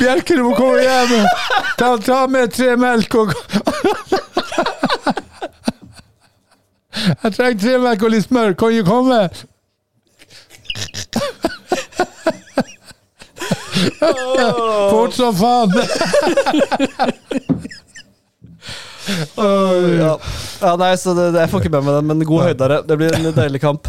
Bjerke, du må komme hjem! Ta, ta med tre melk og Jeg trenger tre melk og litt smør. Kan du komme? Fort som faen! Ja. ja, nei, så det, det, Jeg får ikke med meg den, men god høydere. Det blir en deilig kamp.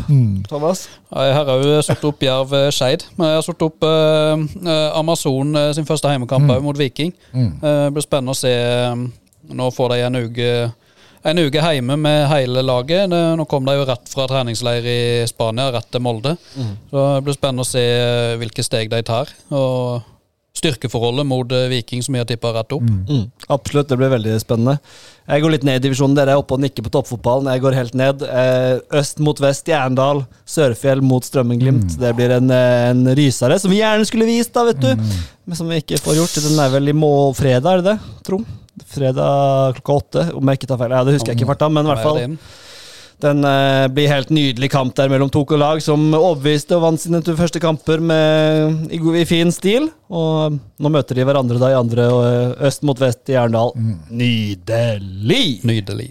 Thomas? Ja, Jeg har òg satt opp Jerv eh, jeg har satt opp eh, eh, Amazon eh, sin første heimekamp mm. mot Viking. Mm. Eh, det blir spennende å se. Nå får de en uke en uke hjemme med hele laget. Det, nå kom de jo rett fra treningsleir i Spania, rett til Molde. Så det blir spennende å se eh, hvilke steg de tar. Og styrkeforholdet mot eh, Viking, som vi har tippa rett opp. Mm, absolutt, det blir veldig spennende. Jeg går litt ned i divisjonen. Dere er oppe og nikker på toppfotballen. Jeg går helt ned. Eh, øst mot vest, Jerndal. Sørfjell mot Strømmen-Glimt. Det blir en, en rysere, som vi gjerne skulle vist, da, vet du. Men som vi ikke får gjort. Den er vel i må fredag, er det det? Tro? Fredag klokka åtte, om jeg ikke tar feil. Ja, det husker jeg ikke i farta, men i hvert fall. Den eh, blir helt nydelig kamp der mellom to lag som overbeviste og vant sine to første kamper med, i, i fin stil. Og nå møter de hverandre da i andre og øst mot vest i Jerndal. Nydelig! Nydelig.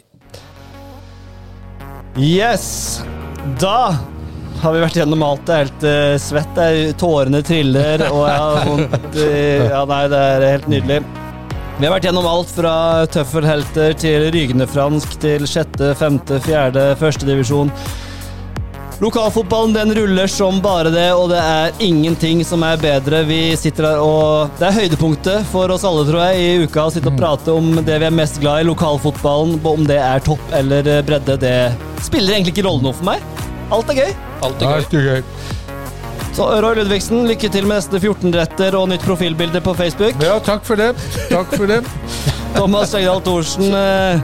Yes! Da har vi vært gjennom alt. Det er helt uh, svett. Det er, tårene triller, og jeg har vondt i Ja, nei, det er helt nydelig. Vi har vært gjennom alt fra tøffelhelter til rygende fransk til sjette, femte, fjerde, førstedivisjon. Lokalfotballen den ruller som bare det, og det er ingenting som er bedre. Vi sitter her og Det er høydepunktet for oss alle, tror jeg, i uka å sitte og prate om det vi er mest glad i, lokalfotballen. Om det er topp eller bredde, det spiller egentlig ikke rolle noe for meg. Alt er gøy. Alt er gøy. Så Roy Ludvigsen, lykke til med neste 14-retter og nytt profilbilde på Facebook. Ja, takk for det. Takk for det. Thomas Skjegdal Thorsen, eh,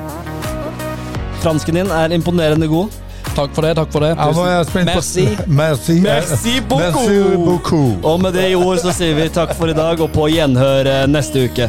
fransken din er imponerende god. Takk for det. takk for det. Ja, nå er jeg spent på Merci. Merci. Merci beaucoup. Merci beaucoup. Og med det i ord så sier vi takk for i dag, og på gjenhør eh, neste uke.